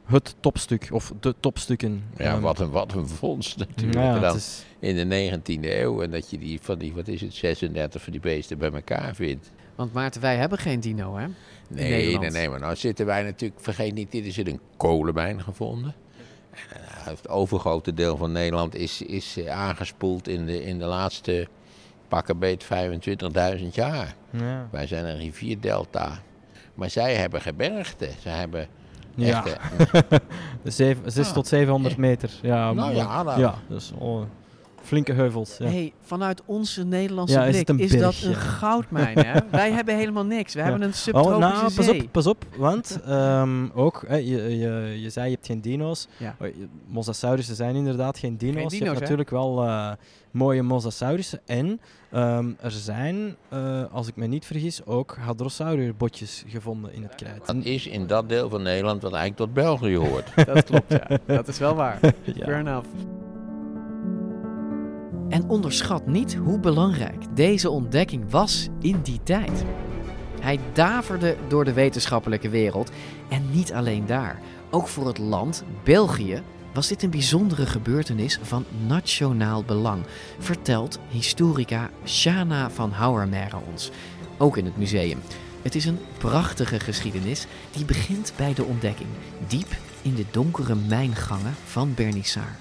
het topstuk of de topstukken. Ja, Ehm, wat een, wat een vondst natuurlijk. ja, En het dan is- in de 19e eeuw. En dat je die van die, wat is het, 36 van die beesten bij elkaar vindt. Want Maarten, wij hebben geen dino, hè? Nee, nee, nee. Maar nou zitten wij natuurlijk, vergeet niet, dit is in een kolenmijn gevonden. En, eh, het overgrote deel van Nederland is, is eh, aangespoeld in de, in de laatste pakkenbeet 25.000 jaar. Ja. Wij zijn een rivierdelta. Maar zij hebben gebergte. Zij hebben Ja. Echt? Zeven- zes Ah. tot 700 meter. Ja, Nou maar- ja, nou. ja dus oh, flinke heuvels. Ja. Hey, vanuit onze Nederlandse Ja, is blik is, een dat een goudmijn. Hè? Wij hebben helemaal niks. We Ja. hebben een Oh, subtropische nou, pas op, pas op, want ehm, ook, hè, je, je, je zei je hebt geen dino's. Ja. Oh, je- Mosasaurussen zijn inderdaad geen dino's. je dino's, hebt hè? natuurlijk wel eh, mooie Mosasaurussen. En ehm, er zijn, eh, als ik me niet vergis, ook Hadrosaurus-botjes gevonden in het krijt. Dat is in dat deel van Nederland wat eigenlijk tot België hoort. Dat klopt, ja. Dat is wel waar. Ja. Fair enough. En onderschat niet hoe belangrijk deze ontdekking was in die tijd. Hij daverde door de wetenschappelijke wereld en niet alleen daar. Ook voor het land, België, was dit een bijzondere gebeurtenis van nationaal belang, vertelt historica Shana van Houwermere ons, ook in het museum. Het is een prachtige geschiedenis die begint bij de ontdekking, diep in de donkere mijngangen van Bernissar.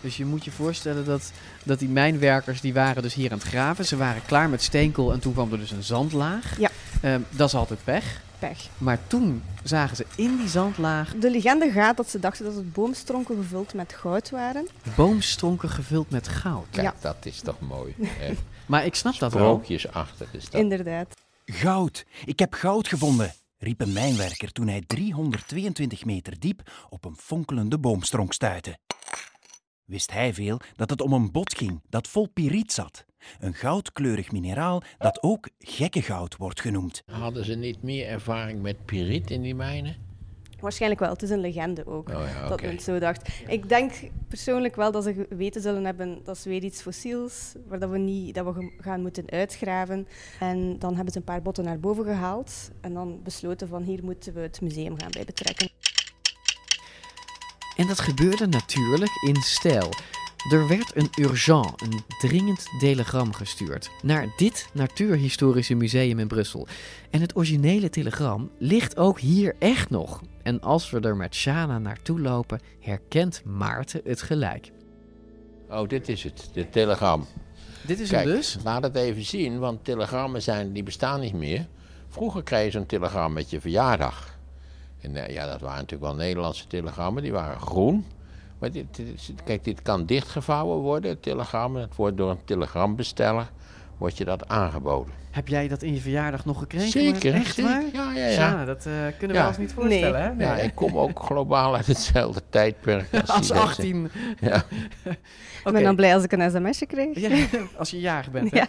Dus je moet je voorstellen dat, dat die mijnwerkers die waren dus hier aan het graven. Ze waren klaar met steenkool en toen kwam er dus een zandlaag. Ja. Ehm, dat is altijd pech. Pech. Maar toen zagen ze in die zandlaag De legende gaat dat ze dachten dat het boomstronken gevuld met goud waren. boomstronken gevuld met goud. Kijk, Ja. dat is toch mooi. hè? Maar ik snap dat wel. Sprookjesachtig is dat. Inderdaad. Goud! Ik heb goud gevonden, riep een mijnwerker toen hij 322 meter diep op een fonkelende boomstronk stuitte. Wist hij veel dat het om een bot ging dat vol piriet zat, een goudkleurig mineraal dat ook gekkengoud wordt genoemd. Hadden ze niet meer ervaring met piriet in die mijnen? Waarschijnlijk wel. Het is een legende ook. Oh ja, Dat men het zo dacht. Ik denk persoonlijk wel dat ze geweten zullen hebben dat is weer iets fossiels, waar dat we, niet, dat we gaan moeten uitgraven. En dan hebben ze een paar botten naar boven gehaald en dan besloten van hier moeten we het museum gaan bij betrekken. En dat gebeurde natuurlijk in stijl. Er werd een urgent, een dringend telegram gestuurd naar dit Natuurhistorische Museum in Brussel. En het originele telegram ligt ook hier echt nog. En als we er met Shana naartoe lopen, herkent Maarten het gelijk. Oh, dit is het, dit telegram. Dit is Kijk, hem dus? laat het even zien, want telegrammen zijn, die bestaan niet meer. Vroeger kreeg je zo'n telegram met je verjaardag. En eh, ja, dat waren natuurlijk wel Nederlandse telegrammen, die waren groen. Maar dit, kijk, dit kan dichtgevouwen worden, het telegram. Het wordt door een telegrambesteller, wordt je dat aangeboden. Heb jij dat in je verjaardag nog gekregen? Zeker, Echt zeker. waar? Ja, ja, ja. Dat eh, kunnen we Ja. ons niet voorstellen, hè? Ja, ik kom ook globaal uit hetzelfde tijdperk. Als mensen. 18. Ja. Ik ben dan blij als ik een sms'je krijg. Ja, als je jarig bent. Hè? Ja.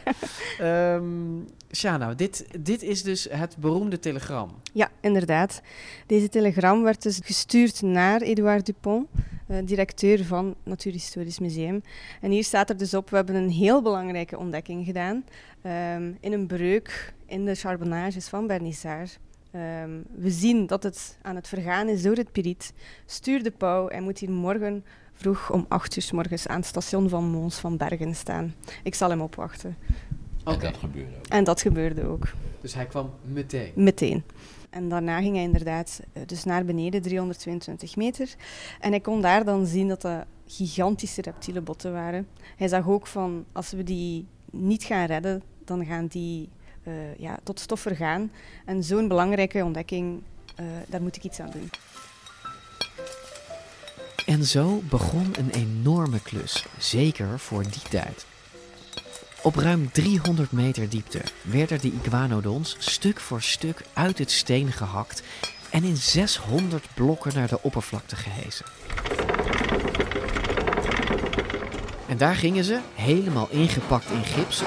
Shana, dit, dit is dus het beroemde telegram. Ja, inderdaad. Deze telegram werd dus gestuurd naar Edouard Dupont, eh, directeur van Natuurhistorisch Museum. En hier staat er dus op, we hebben een heel belangrijke ontdekking gedaan ehm, in een breuk in de charbonnages van Bernissart. Ehm, we zien dat het aan het vergaan is door het piriet. Stuur de pauw, hij moet hier morgen vroeg om 8 uur 's morgens aan het station van Mons van Bergen staan. Ik zal hem opwachten. En dat gebeurde ook. En dat gebeurde ook. Dus hij kwam meteen. Meteen. En daarna ging hij inderdaad eh, dus naar beneden, 322 meter. En hij kon daar dan zien dat dat gigantische reptiele botten waren. Hij zag ook van, als we die niet gaan redden, dan gaan die eh, ja, tot stof vergaan. En zo'n belangrijke ontdekking, eh, daar moet ik iets aan doen. En zo begon een enorme klus, zeker voor die tijd. Op ruim 300 meter diepte werden de iguanodons stuk voor stuk uit het steen gehakt en in 600 blokken naar de oppervlakte gehesen. En daar gingen ze, helemaal ingepakt in gips,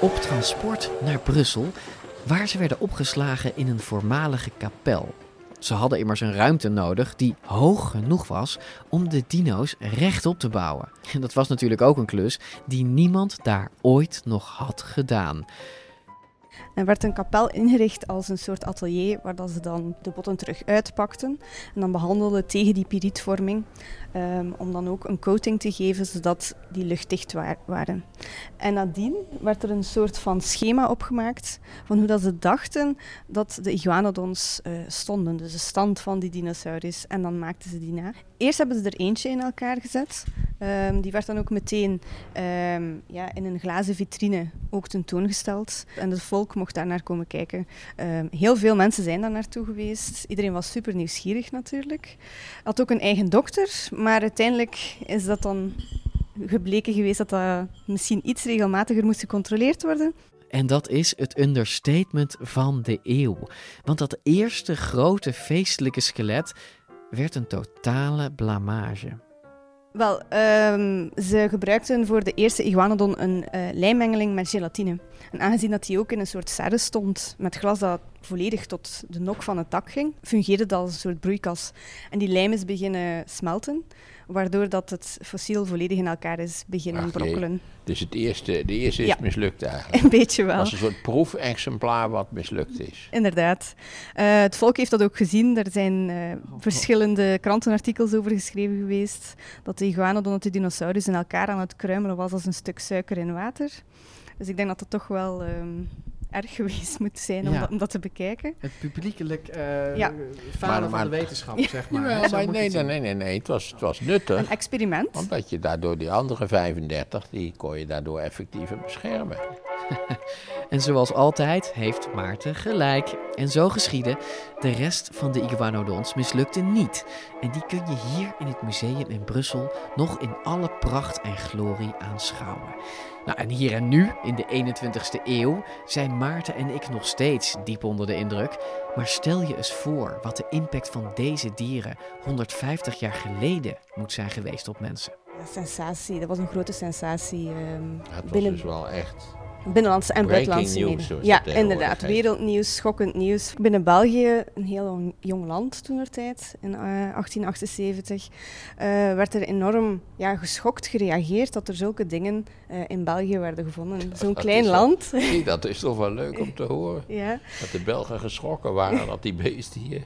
op transport naar Brussel, waar ze werden opgeslagen in een voormalige kapel. Ze hadden immers een ruimte nodig die hoog genoeg was om de dino's rechtop te bouwen. En dat was natuurlijk ook een klus die niemand daar ooit nog had gedaan. Er werd een kapel ingericht als een soort atelier waar dat ze dan de botten terug uitpakten en dan behandelden tegen die pirietvorming ehm, om dan ook een coating te geven zodat die luchtdicht wa- waren. En nadien werd er een soort van schema opgemaakt van hoe dat ze dachten dat de iguanodons eh, stonden, dus de stand van die dinosaurus. En dan maakten ze die na. Eerst hebben ze er eentje in elkaar gezet Ehm, die werd dan ook meteen ehm, ja, in een glazen vitrine ook tentoongesteld. En het volk mocht daar naar komen kijken. Ehm, heel veel mensen zijn daar naartoe geweest. Iedereen was super nieuwsgierig natuurlijk. Had ook een eigen dokter, maar uiteindelijk is dat dan gebleken geweest dat dat misschien iets regelmatiger moest gecontroleerd worden. En dat is het understatement van de eeuw. Want dat eerste grote feestelijke skelet werd een totale blamage. Wel, ehm, ze gebruikten voor de eerste iguanodon een uh, lijmmengeling met gelatine. En aangezien dat die ook in een soort serre stond, met glas dat volledig tot de nok van het dak ging, fungeerde dat als een soort broeikas. En die lijm is beginnen smelten, waardoor dat het fossiel volledig in elkaar is beginnen Ach, brokkelen. Dus het eerste, de eerste is Ja. mislukt eigenlijk. Een beetje wel. Dat is een soort proefexemplaar wat mislukt is. Inderdaad. Eh, het volk heeft dat ook gezien. Er zijn eh, verschillende krantenartikels over geschreven geweest. Dat de iguanodon, dat de dinosaurus in elkaar aan het kruimelen was als een stuk suiker in water. Dus ik denk dat dat toch wel ehm, erg geweest moet zijn om, Ja. dat, om dat te bekijken. Het publiekelijk eh Ja. falen van de wetenschap, zeg maar. Nee, het nee, zien. nee, nee, nee, het was, het was nuttig. Een experiment. Omdat je daardoor die andere 35, die kon je daardoor effectiever beschermen. En zoals altijd heeft Maarten gelijk. En zo geschiedde. De rest van de iguanodons mislukte niet. En die kun je hier in het museum in Brussel nog in alle pracht en glorie aanschouwen. Nou, en hier en nu, in de 21ste eeuw, zijn Maarten en ik nog steeds diep onder de indruk. Maar stel je eens voor wat de impact van deze dieren 150 jaar geleden moet zijn geweest op mensen. Sensatie, dat was een grote sensatie ehm, Het was binnen dus wel echt binnenlandse en breaking buitenlandse news, media. zoals Ja, dat inderdaad. Wereldnieuws, schokkend nieuws. Binnen België, een heel jong- land toen er tijd, in eh, 1878, eh, werd er enorm ja, geschokt gereageerd dat er zulke dingen eh, in België werden gevonden. Zo'n Dat klein is land. Zie, dat is toch wel leuk om te horen. Ja. Dat de Belgen geschrokken waren dat die beesten hier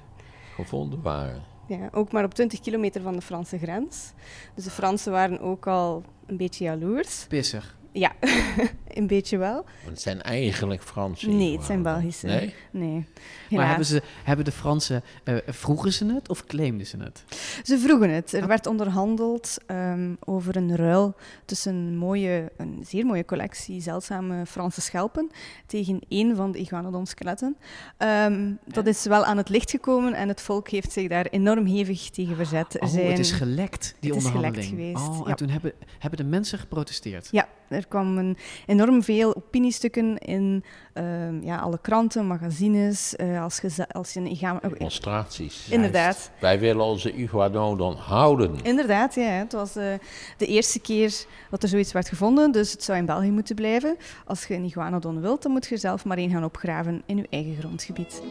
gevonden waren. Ja, ook maar op 20 kilometer van de Franse grens. Dus de Fransen waren ook al een beetje jaloers. Pissig. Ja, een beetje wel. Want het zijn eigenlijk Franse Nee, het zijn. Belgische. Nee? Nee. Maar hebben, ze, hebben de Fransen, eh, vroegen ze het of claimden ze het? Ze vroegen het. Er werd onderhandeld ehm, over een ruil tussen een, mooie, een zeer mooie collectie zeldzame Franse schelpen tegen één van de iguanodon-skeletten. Ehm, dat is wel aan het licht gekomen en het volk heeft zich daar enorm hevig tegen verzet. Er Oh, zijn- het is gelekt, die het is gelekt geweest. Oh, en ja. toen hebben, hebben de mensen geprotesteerd. Ja, er kwamen enorm veel opiniestukken in ehm, ja, alle kranten, magazines. eh, als, je, als je een oh, Demonstraties. Inderdaad. Wij willen onze iguanodon houden. Inderdaad, ja. Het was eh, de eerste keer dat er zoiets werd gevonden, dus het zou in België moeten blijven. Als je een iguanodon wilt, dan moet je er zelf maar één gaan opgraven in je eigen grondgebied.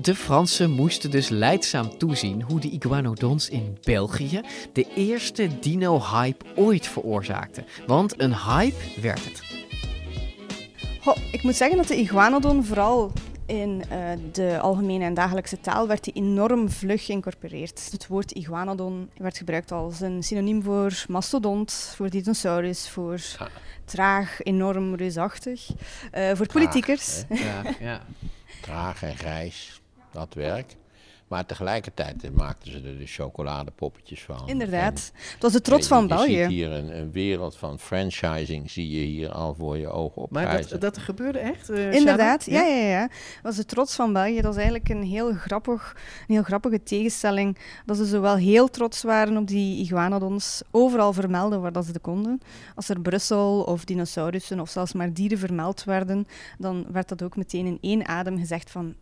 De Fransen moesten dus leidzaam toezien hoe de iguanodons in België de eerste dino-hype ooit veroorzaakten. Want een hype werd het. Goh, ik moet zeggen dat de iguanodon vooral in eh, de algemene en dagelijkse taal werd die enorm vlug geïncorporeerd. Het woord iguanodon werd gebruikt als een synoniem voor mastodont, voor dinosaurus, voor traag, enorm, reusachtig. Eh, voor politiekers. Ja, ja. Traag en grijs, dat werkt. Maar tegelijkertijd maakten ze er de chocoladepoppetjes van. Inderdaad. Het was de trots je- van je België. ziet hier een, een wereld van franchising, zie je hier al voor je ogen op Maar dat, dat gebeurde echt? eh, Inderdaad, ja, ja, ja. Dat was de trots van België. Dat is eigenlijk een heel, grappig, een heel grappige tegenstelling. Dat ze zowel heel trots waren op die iguanodons, overal vermelden waar dat ze de konden. Als er Brussel of dinosaurussen of zelfs maar dieren vermeld werden, dan werd dat ook meteen in één adem gezegd van...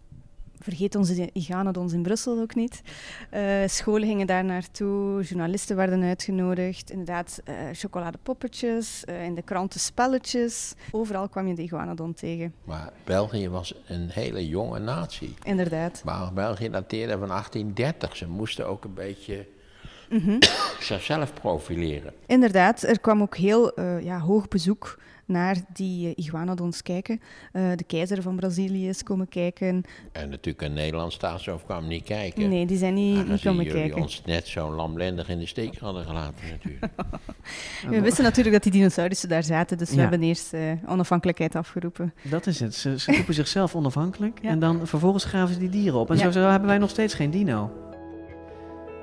Vergeet onze iguanodons in Brussel ook niet. Eh, scholen gingen daar naartoe, journalisten werden uitgenodigd. Inderdaad, eh chocoladepoppetjes, eh, in de kranten spelletjes. Overal kwam je de iguanodon tegen. Maar België was een hele jonge natie. Inderdaad. Maar België dateerde van 1830. Ze moesten ook een beetje Mhm. zichzelf profileren. Inderdaad, er kwam ook heel ja, hoog bezoek naar die eh, iguanodons kijken. Eh, de keizer van Brazilië is komen kijken. En natuurlijk een Nederlands staatshoofd kwam niet kijken. Nee, die zijn niet, niet Aangezien komen jullie kijken. ons net zo lamlendig in de steek hadden gelaten natuurlijk. We wisten natuurlijk dat die dinosaurussen daar zaten, dus we hebben eerst eh, onafhankelijkheid afgeroepen. Dat is het. Ze, ze roepen zichzelf onafhankelijk Ja. en dan vervolgens graven ze die dieren op. En Ja. zo, zo hebben wij nog steeds geen dino.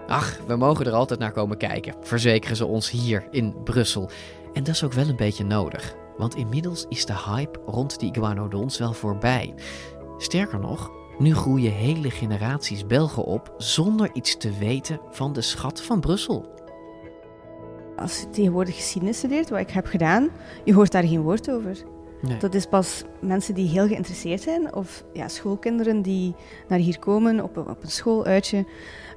Ach, we mogen er altijd naar komen kijken, verzekeren ze ons hier in Brussel. En dat is ook wel een beetje nodig, want inmiddels is de hype rond die iguanodons wel voorbij. Sterker nog, nu groeien hele generaties Belgen op zonder iets te weten van de schat van Brussel. Als je tegenwoordig geschiedenis studeert, wat ik heb gedaan, je hoort daar geen woord over. Nee. Dat is pas mensen die heel geïnteresseerd zijn, of ja, schoolkinderen die naar hier komen op, een- op een schooluitje,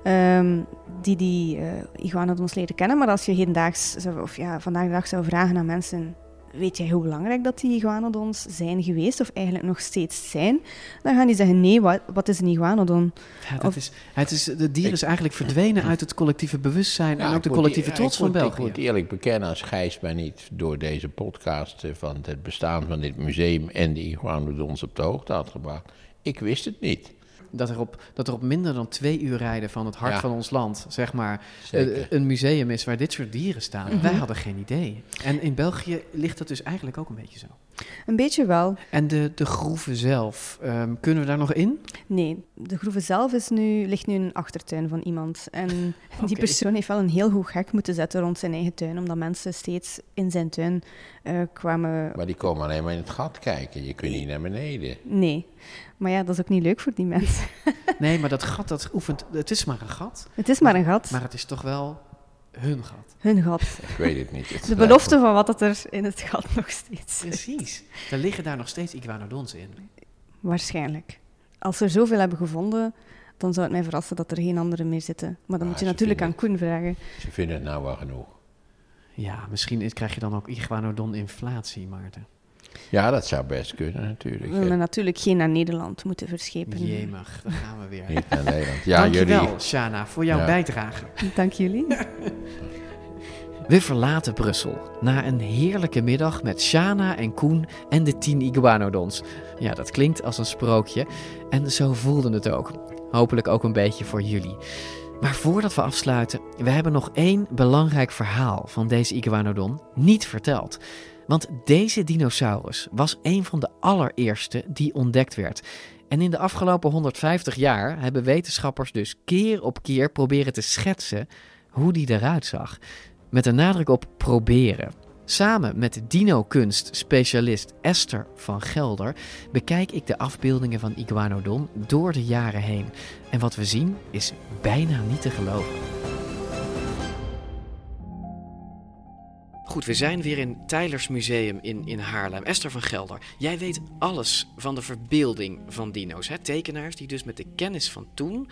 ehm, die die uh, iguanodons leren kennen. Maar als je hedendaags, of ja, vandaag de dag zou vragen aan mensen, weet jij hoe belangrijk dat die iguanodons zijn geweest, of eigenlijk nog steeds zijn, dan gaan die zeggen, nee, wat, wat is een iguanodon? Ja, dat Of- is, het is, de dier is eigenlijk verdwenen uit het collectieve bewustzijn en ook de moet collectieve trots ik van België. Ik moet eerlijk bekennen, als Gijs mij niet door deze podcast eh, van het bestaan van dit museum en de iguanodons op de hoogte had gebracht, ik wist het niet. Dat er, op, dat er op minder dan twee uur rijden van het hart Ja. van ons land, zeg maar, Zeker. eh, een museum is waar dit soort dieren staan. Mhm. Wij hadden geen idee. En in België ligt dat dus eigenlijk ook een beetje zo. Een beetje wel. En de, de groeven zelf, ehm, kunnen we daar nog in? Nee, de groeve zelf is nu, ligt nu in een achtertuin van iemand. En die persoon heeft wel een heel goed hek moeten zetten rond zijn eigen tuin, omdat mensen steeds in zijn tuin eh, kwamen. Maar die komen alleen maar in het gat kijken, je kunt niet naar beneden. Nee, maar ja, dat is ook niet leuk voor die mensen. Nee, maar dat gat, dat oefent, het is maar een gat. Het is maar een gat. Maar het is toch wel hun gat. Hun gat. Ik weet het niet. Het De belofte van wat dat er in het gat nog steeds zit. Precies. Er liggen daar nog steeds iguanodons in. Waarschijnlijk. Als ze er zoveel hebben gevonden, dan zou het mij verrassen dat er geen andere meer zitten. Maar dan Ah, moet je natuurlijk aan Koen vragen. Ze vinden het nou wel genoeg. Ja, misschien is- krijg je dan ook iguanodon-inflatie, Maarten. Ja, dat zou best kunnen natuurlijk. We willen natuurlijk geen naar Nederland moeten verschepen. Jemig, daar gaan we weer. Niet naar Nederland. Ja, Dankjewel, jullie. Shana, voor jouw Ja. bijdrage. Dank jullie. We verlaten Brussel na een heerlijke middag met Shana en Koen en de tien iguanodons. Ja, dat klinkt als een sprookje en zo voelde het ook. Hopelijk ook een beetje voor jullie. Maar voordat we afsluiten, we hebben nog één belangrijk verhaal van deze iguanodon niet verteld. Want deze dinosaurus was een van de allereerste die ontdekt werd. En in de afgelopen 150 jaar hebben wetenschappers dus keer op keer proberen te schetsen hoe die eruit zag. Met een nadruk op proberen. Samen met dino-kunst-specialist Esther van Gelder bekijk ik de afbeeldingen van Iguanodon door de jaren heen. En wat we zien is bijna niet te geloven. Goed, we zijn weer in Tylers Museum in, in Haarlem. Esther van Gelder, jij weet alles van de verbeelding van dino's. Hè? Tekenaars die dus met de kennis van toen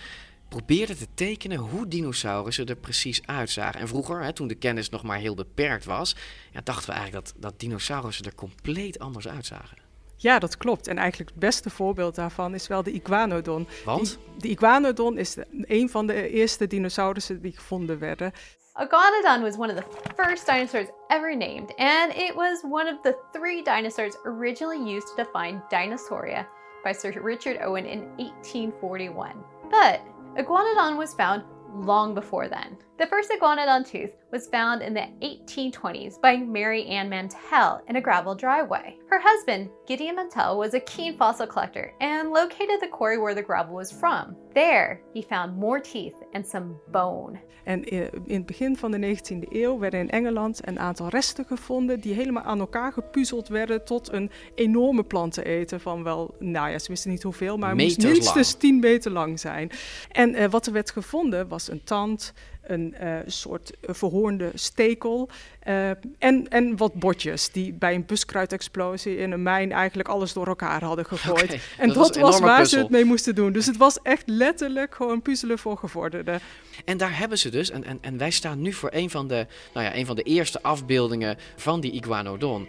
probeerden te tekenen hoe dinosaurussen er precies uitzagen. En vroeger, hè, toen de kennis nog maar heel beperkt was, ja, dachten we eigenlijk dat, dat dinosaurussen er compleet anders uitzagen. Ja, dat klopt. En eigenlijk het beste voorbeeld daarvan is wel de iguanodon. Want? Die- de iguanodon is de- een van de eerste dinosaurussen die gevonden werden. Iguanodon was one of the first dinosaurs ever named, and it was one of the three dinosaurs originally used to define Dinosauria by Sir Richard Owen in 1841. But Iguanodon was found long before then. The first iguanodon tooth was found in the 1820s by Mary Ann Mantell in a gravel driveway. Her husband, Gideon Mantell, was a keen fossil collector and located the quarry where the gravel was from. There, he found more teeth and some bone. En in het begin van de 19e eeuw werden in Engeland een aantal resten gevonden die helemaal aan elkaar gepuzzeld werden tot een enorme planteneten van wel, nou ja, ze wisten niet hoeveel, maar het moest Meters minstens lang. 10 meter lang zijn. En eh, wat er werd gevonden was een tand, een eh, soort eh, verhoornde stekel eh, en, en wat botjes die bij een buskruidexplosie in een mijn eigenlijk alles door elkaar hadden gegooid. En dat dat, was waar ze puzzel. het mee moesten doen. Dus het was echt letterlijk gewoon puzzelen voor gevorderden. En daar hebben ze dus, en, en, en wij staan nu voor een van, de, nou ja, een van de eerste afbeeldingen van die iguanodon.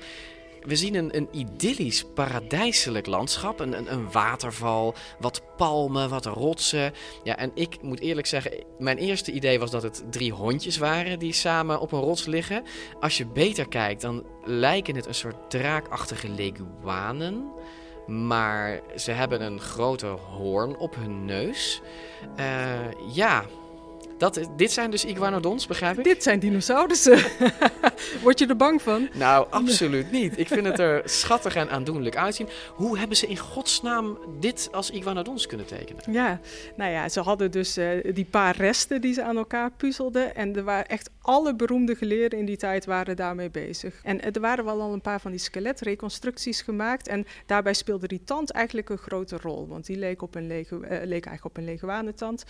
We zien een, een idyllisch, paradijselijk landschap. Een, een, een waterval, wat palmen, wat rotsen. Ja, en ik moet eerlijk zeggen, mijn eerste idee was dat het drie hondjes waren die samen op een rots liggen. Als je beter kijkt, dan lijken het een soort draakachtige leguanen. Maar ze hebben een grote hoorn op hun neus. Eh, ja, Dat, dit zijn dus iguanodons, begrijp ik? Dit zijn dinosaurussen. Word je er bang van? Nou, absoluut niet. Ik vind het er schattig en aandoenlijk uitzien. Hoe hebben ze in godsnaam dit als iguanodons kunnen tekenen? Ja, nou ja, ze hadden dus eh, die paar resten die ze aan elkaar puzzelden. En er waren echt alle beroemde geleerden in die tijd waren daarmee bezig. En er waren wel al een paar van die skeletreconstructies gemaakt. En daarbij speelde die tand eigenlijk een grote rol. Want die leek, op een legu, eh, leek eigenlijk op een leguanentand.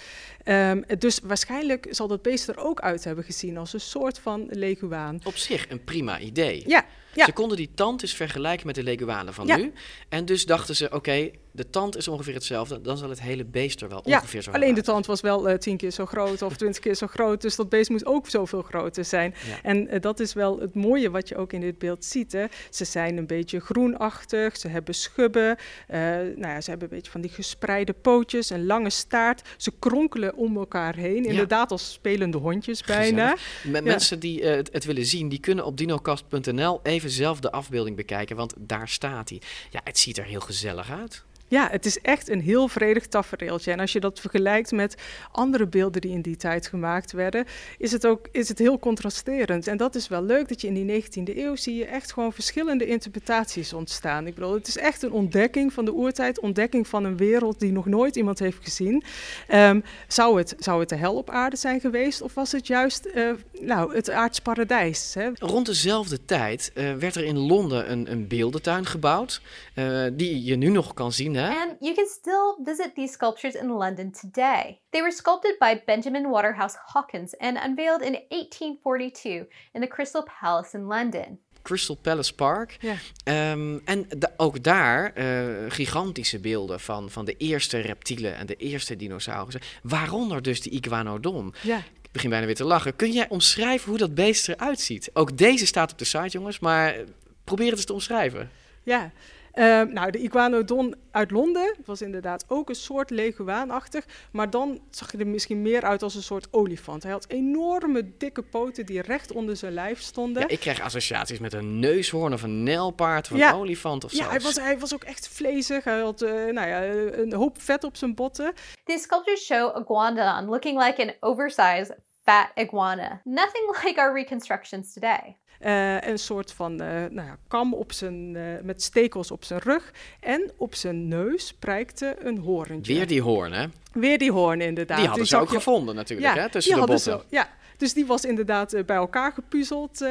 Ehm, dus waarschijnlijk zal dat beest er ook uit hebben gezien als een soort van leguaan. Op zich een prima idee. Ja, ja. Ze konden die tand eens vergelijken met de leguanen van Ja. nu. En dus dachten ze, oké, de tand is ongeveer hetzelfde. Dan zal het hele beest er wel Ja, ongeveer zo alleen de tand was wel eh, tien keer zo groot of twintig keer zo groot. Dus dat beest moet ook zoveel groter zijn. En eh, dat is wel het mooie wat je ook in dit beeld ziet. Hè. Ze zijn een beetje groenachtig, ze hebben schubben. eh, nou ja, ze hebben een beetje van die gespreide pootjes, een lange staart. Ze kronkelen om elkaar heen. Inderdaad als spelende hondjes bijna. Met Ja. Mensen die het, het willen zien, die kunnen op dinocast.nl even zelf de afbeelding bekijken, want daar staat hij. Ja, het ziet er heel gezellig uit. Ja, het is echt een heel vredig tafereeltje. En als je dat vergelijkt met andere beelden die in die tijd gemaakt werden, is het ook is het heel contrasterend. En dat is wel leuk dat je in die 19e eeuw zie je echt gewoon verschillende interpretaties ontstaan. Ik bedoel, het is echt een ontdekking van de oertijd, ontdekking van een wereld die nog nooit iemand heeft gezien. Ehm, zou, het, zou het de hel op aarde zijn geweest of was het juist eh, nou, het aards paradijs? Hè? Rond dezelfde tijd eh, werd er in Londen een, een beeldentuin gebouwd, eh, die je nu nog kan zien. Hè? And you can still visit these sculptures in London today. They were sculpted by Benjamin Waterhouse Hawkins and unveiled in 1842 in the Crystal Palace in London. Crystal Palace Park. Ja. Ehm, en da- ook daar eh, gigantische beelden van, van de eerste reptielen en de eerste dinosaurussen. Waaronder dus de iguanodon. Ja. Ik begin bijna weer te lachen. Kun jij omschrijven hoe dat beest eruit ziet? Ook deze staat op de site, jongens, maar probeer het eens te omschrijven. Ja, Ehm, nou, de iguanodon uit Londen was inderdaad ook een soort leguaanachtig, maar dan zag je er misschien meer uit als een soort olifant. Hij had enorme dikke poten die recht onder zijn lijf stonden. Ja, ik krijg associaties met een neushoorn of een nijlpaard of een olifant of zo. Ja, hij was, hij was ook echt vlezig. Hij had eh, nou ja, een hoop vet op zijn botten. These sculptures show Iguanodon looking like an oversized fat iguana. Nothing like our reconstructions today. Eh, een soort van eh, nou ja, kam op zijn, eh, met stekels op zijn rug. En op zijn neus prijkte een hoorntje. Weer die hoorn, hè? Weer die hoorn, inderdaad. Die hadden ze ook je- gevonden natuurlijk, hè, tussen die de botten. Ze, ja, dus die was inderdaad bij elkaar gepuzzeld.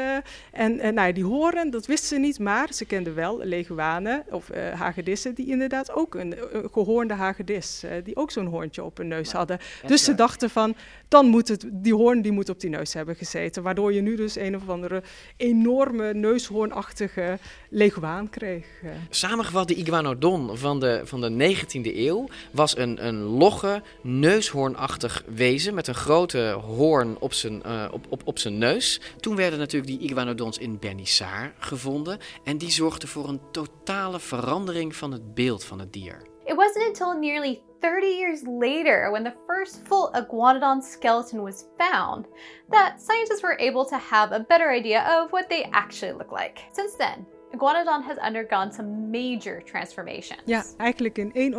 en eh, nou, ja, die hoorn, dat wisten ze niet, maar ze kenden wel leguanen of hagedissen... die inderdaad ook een, gehoornde hagedis, die ook zo'n hoorntje op hun neus hadden. Dus ze dachten van, dan moet het, die hoorn die moet op die neus hebben gezeten. Waardoor je nu dus een of andere enorme neushoornachtige leguaan kreeg. eh. Samengevat, de iguanodon van de, van de 19e eeuw was een, een logge, neushoornachtig wezen met een grote hoorn op zijn, eh, op, op, op zijn neus. Toen werden natuurlijk die iguanodons in Bernissar gevonden en die zorgden voor een totale verandering van het beeld van het dier. It wasn't until nearly 30 years later, when the first full iguanodon skeleton was found, that scientists were able to have a better idea of what they actually look like. Since then, Iguanodon has undergone some major transformations. Ja, eigenlijk in één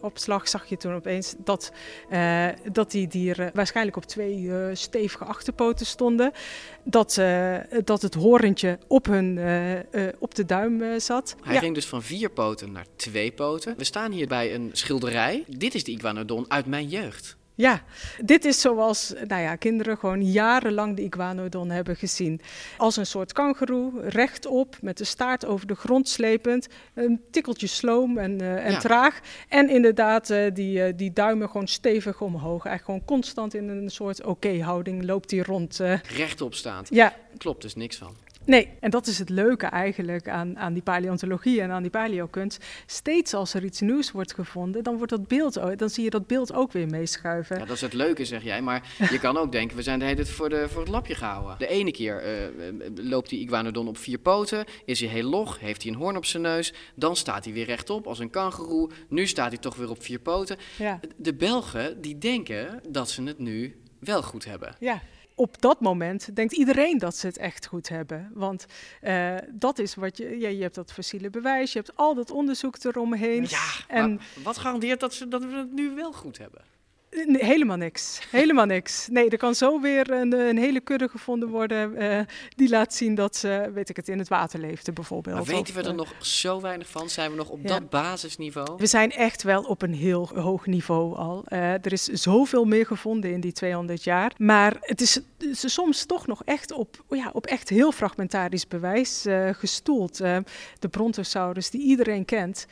oogopslag zag je toen opeens dat, eh, dat die dieren waarschijnlijk op twee eh, stevige achterpoten stonden. Dat, eh, dat het horentje op, hun, op de duim zat. Hij Ja. ging dus van vier poten naar twee poten. We staan hier bij een schilderij. Dit is de iguanodon uit mijn jeugd. Ja, dit is zoals nou ja, kinderen gewoon jarenlang de iguanodon hebben gezien. Als een soort kangoeroe, rechtop, met de staart over de grond slepend. Een tikkeltje sloom en, eh, en Ja. traag. En inderdaad, eh, die, eh, die duimen gewoon stevig omhoog. Eigenlijk gewoon constant in een soort oké-houding loopt hij rond. Rechtop staat. Ja. Klopt dus niks van. Nee, en dat is het leuke eigenlijk aan, aan die paleontologie en aan die paleokunst. Steeds als er iets nieuws wordt gevonden, dan, wordt dat beeld, dan zie je dat beeld ook weer meeschuiven. Ja, dat is het leuke, zeg jij. Maar je kan ook denken, we zijn de hele tijd voor, de, voor het lapje gehouden. De ene keer eh, eh, loopt die iguanodon op vier poten, is hij heel log, heeft hij een hoorn op zijn neus. Dan staat hij weer rechtop als een kangoeroe. Nu staat hij toch weer op vier poten. Ja. De Belgen, die denken dat ze het nu wel goed hebben. Ja. Op dat moment denkt iedereen dat ze het echt goed hebben. Want eh, dat is wat je. Ja, je hebt dat fossiele bewijs, je hebt al dat onderzoek eromheen. Ja, en maar wat garandeert dat, ze, dat we het nu wel goed hebben? Nee, helemaal niks. Helemaal niks. Nee, er kan zo weer een, een hele kudde gevonden worden uh, die laat zien dat ze, weet ik het, in het water leefde bijvoorbeeld. Maar weten we er nog zo weinig van? Zijn we nog op ja. dat basisniveau? We zijn echt wel op een heel hoog niveau al. Uh, er is zoveel meer gevonden in die 200 jaar. Maar het is, is soms toch nog echt op, ja, op echt heel fragmentarisch bewijs uh, gestoeld. de Brontosaurus die iedereen kent.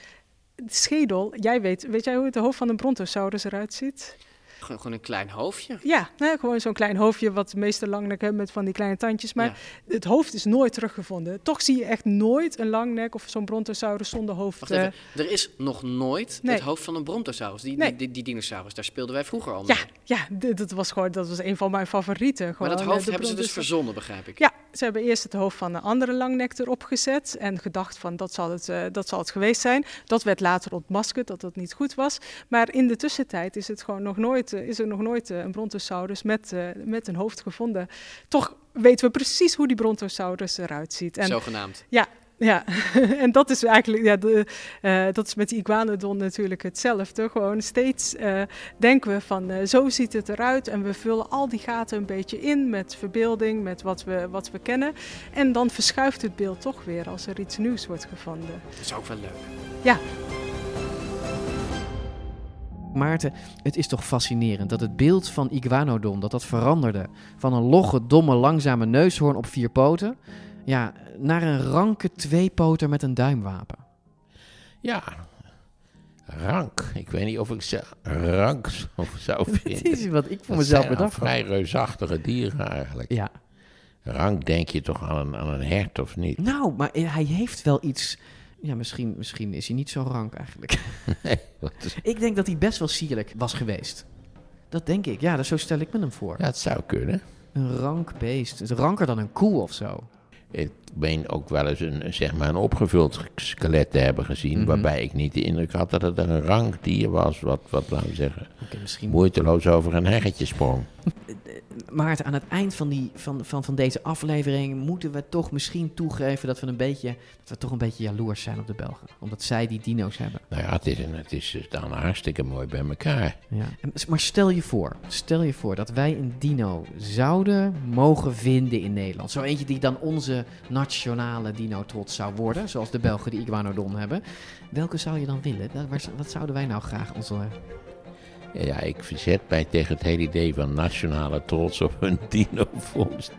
De schedel, jij weet, weet jij hoe het hoofd van een Brontosaurus eruit ziet? Gewoon een klein hoofdje. Ja, nou, gewoon zo'n klein hoofdje wat de meeste langnek hebben met van die kleine tandjes. Maar ja. het hoofd is nooit teruggevonden. Toch zie je echt nooit een langnek of zo'n brontosaurus zonder hoofd. Wacht even, uh, er is nog nooit nee. het hoofd van een brontosaurus. Die, nee. die, die, die, dinosaurus, daar speelden wij vroeger al mee. Ja, ja dat, was gewoon, dat was een van mijn favorieten. Gewoon, maar dat hoofd hebben ze dus verzonnen, begrijp ik. Ja, ze hebben eerst het hoofd van een andere langnek erop gezet. En gedacht van dat zal, het, uh, dat zal het geweest zijn. Dat werd later ontmaskerd, dat dat niet goed was. Maar in de tussentijd is het gewoon nog nooit, uh, is er nog nooit uh, een brontosaurus met, met een hoofd gevonden. Toch weten we precies hoe die brontosaurus eruit ziet. En, Zogenaamd. Ja, ja, en dat is eigenlijk, ja, de, uh, dat is met die iguanodon natuurlijk hetzelfde. Gewoon steeds uh, denken we van uh, zo ziet het eruit en we vullen al die gaten een beetje in met verbeelding, met wat we, wat we kennen. En dan verschuift het beeld toch weer als er iets nieuws wordt gevonden. Dat is ook wel leuk. Ja. Maarten, het is toch fascinerend dat het beeld van Iguanodon dat dat veranderde van een logge, domme, langzame neushoorn op vier poten ja, naar een ranke tweepoter met een duimwapen. Ja, rank. Ik weet niet of ik ze rank zou vinden. Dat is wat ik voor mezelf bedacht vrij reusachtige dieren eigenlijk. Ja. Rank denk je toch aan een, aan een hert of niet? Nou, maar hij heeft wel iets... Ja, misschien, misschien is hij niet zo rank eigenlijk. Nee, is... Ik denk dat hij best wel sierlijk was geweest. Dat denk ik. Ja, dat, zo stel ik me hem voor. Ja, het zou kunnen. Een rank beest. Het ranker dan een koe of zo. Ik meen ook wel eens een, zeg maar een opgevuld skelet te hebben gezien. Mhm. Waarbij ik niet de indruk had dat het een rankdier was. Wat, wat laten we zeggen, Oké, misschien... moeiteloos over een heggetje sprong. Maarten, aan het eind van, die, van, van, van deze aflevering moeten we toch misschien toegeven dat we een beetje, dat we toch een beetje jaloers zijn op de Belgen. Omdat zij die dino's hebben. Nou ja, het is, een, het is dan hartstikke mooi bij elkaar. Ja. En- Maar stel je voor, stel je voor dat wij een dino zouden mogen vinden in Nederland. Zo eentje die dan onze nationale dino trots zou worden, zoals de Belgen die Iguanodon hebben. Welke zou je dan willen? Wat- zouden wij nou graag onze... Ja, ja, ik verzet mij tegen het hele idee van nationale trots op een dino-vondst.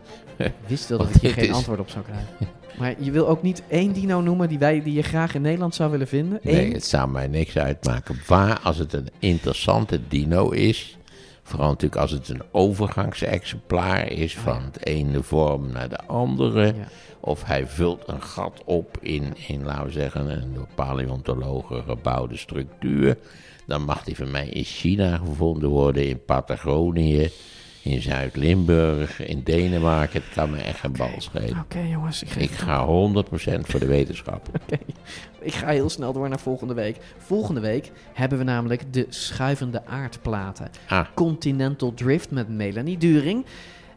wist wel dat je geen is- antwoord op zou krijgen. Maar je wil ook niet één dino noemen die, wij, die je graag in Nederland zou willen vinden? Nee, Eén? het zou mij niks uitmaken. Waar als het een interessante dino is. Vooral natuurlijk als het een overgangsexemplaar is van het ene vorm naar de andere. Of hij vult een gat op in, in, laten we zeggen, een door paleontologen gebouwde structuur. Dan mag die van mij in China gevonden worden, in Patagonië, in Zuid-Limburg, in Denemarken. Het kan me echt geen bal schelen. Oké jongens, ik, Ik ga 100% voor de wetenschap. Oké, ik ga heel snel door naar volgende week. Volgende week hebben we namelijk de schuivende aardplaten. Ah. Continental Drift met Melanie During.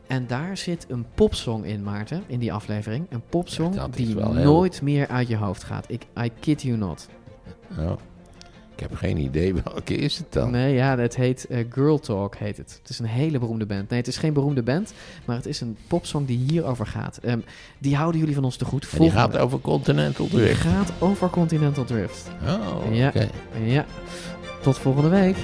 En daar zit een popsong in, Maarten, in die aflevering. Een popsong die heel- nooit meer uit je hoofd gaat. Ik, I kid you not. Oh, ik heb geen idee welke is het dan. Nee, ja, het heet eh, Girl Talk, heet het. Het is een hele beroemde band. Nee, het is geen beroemde band, maar het is een popsong die hierover gaat. Ehm, die houden jullie van ons te goed. En die gaat over Continental Die Drift. gaat over Continental Drift. Oh, ja, oké. ja. Tot volgende week.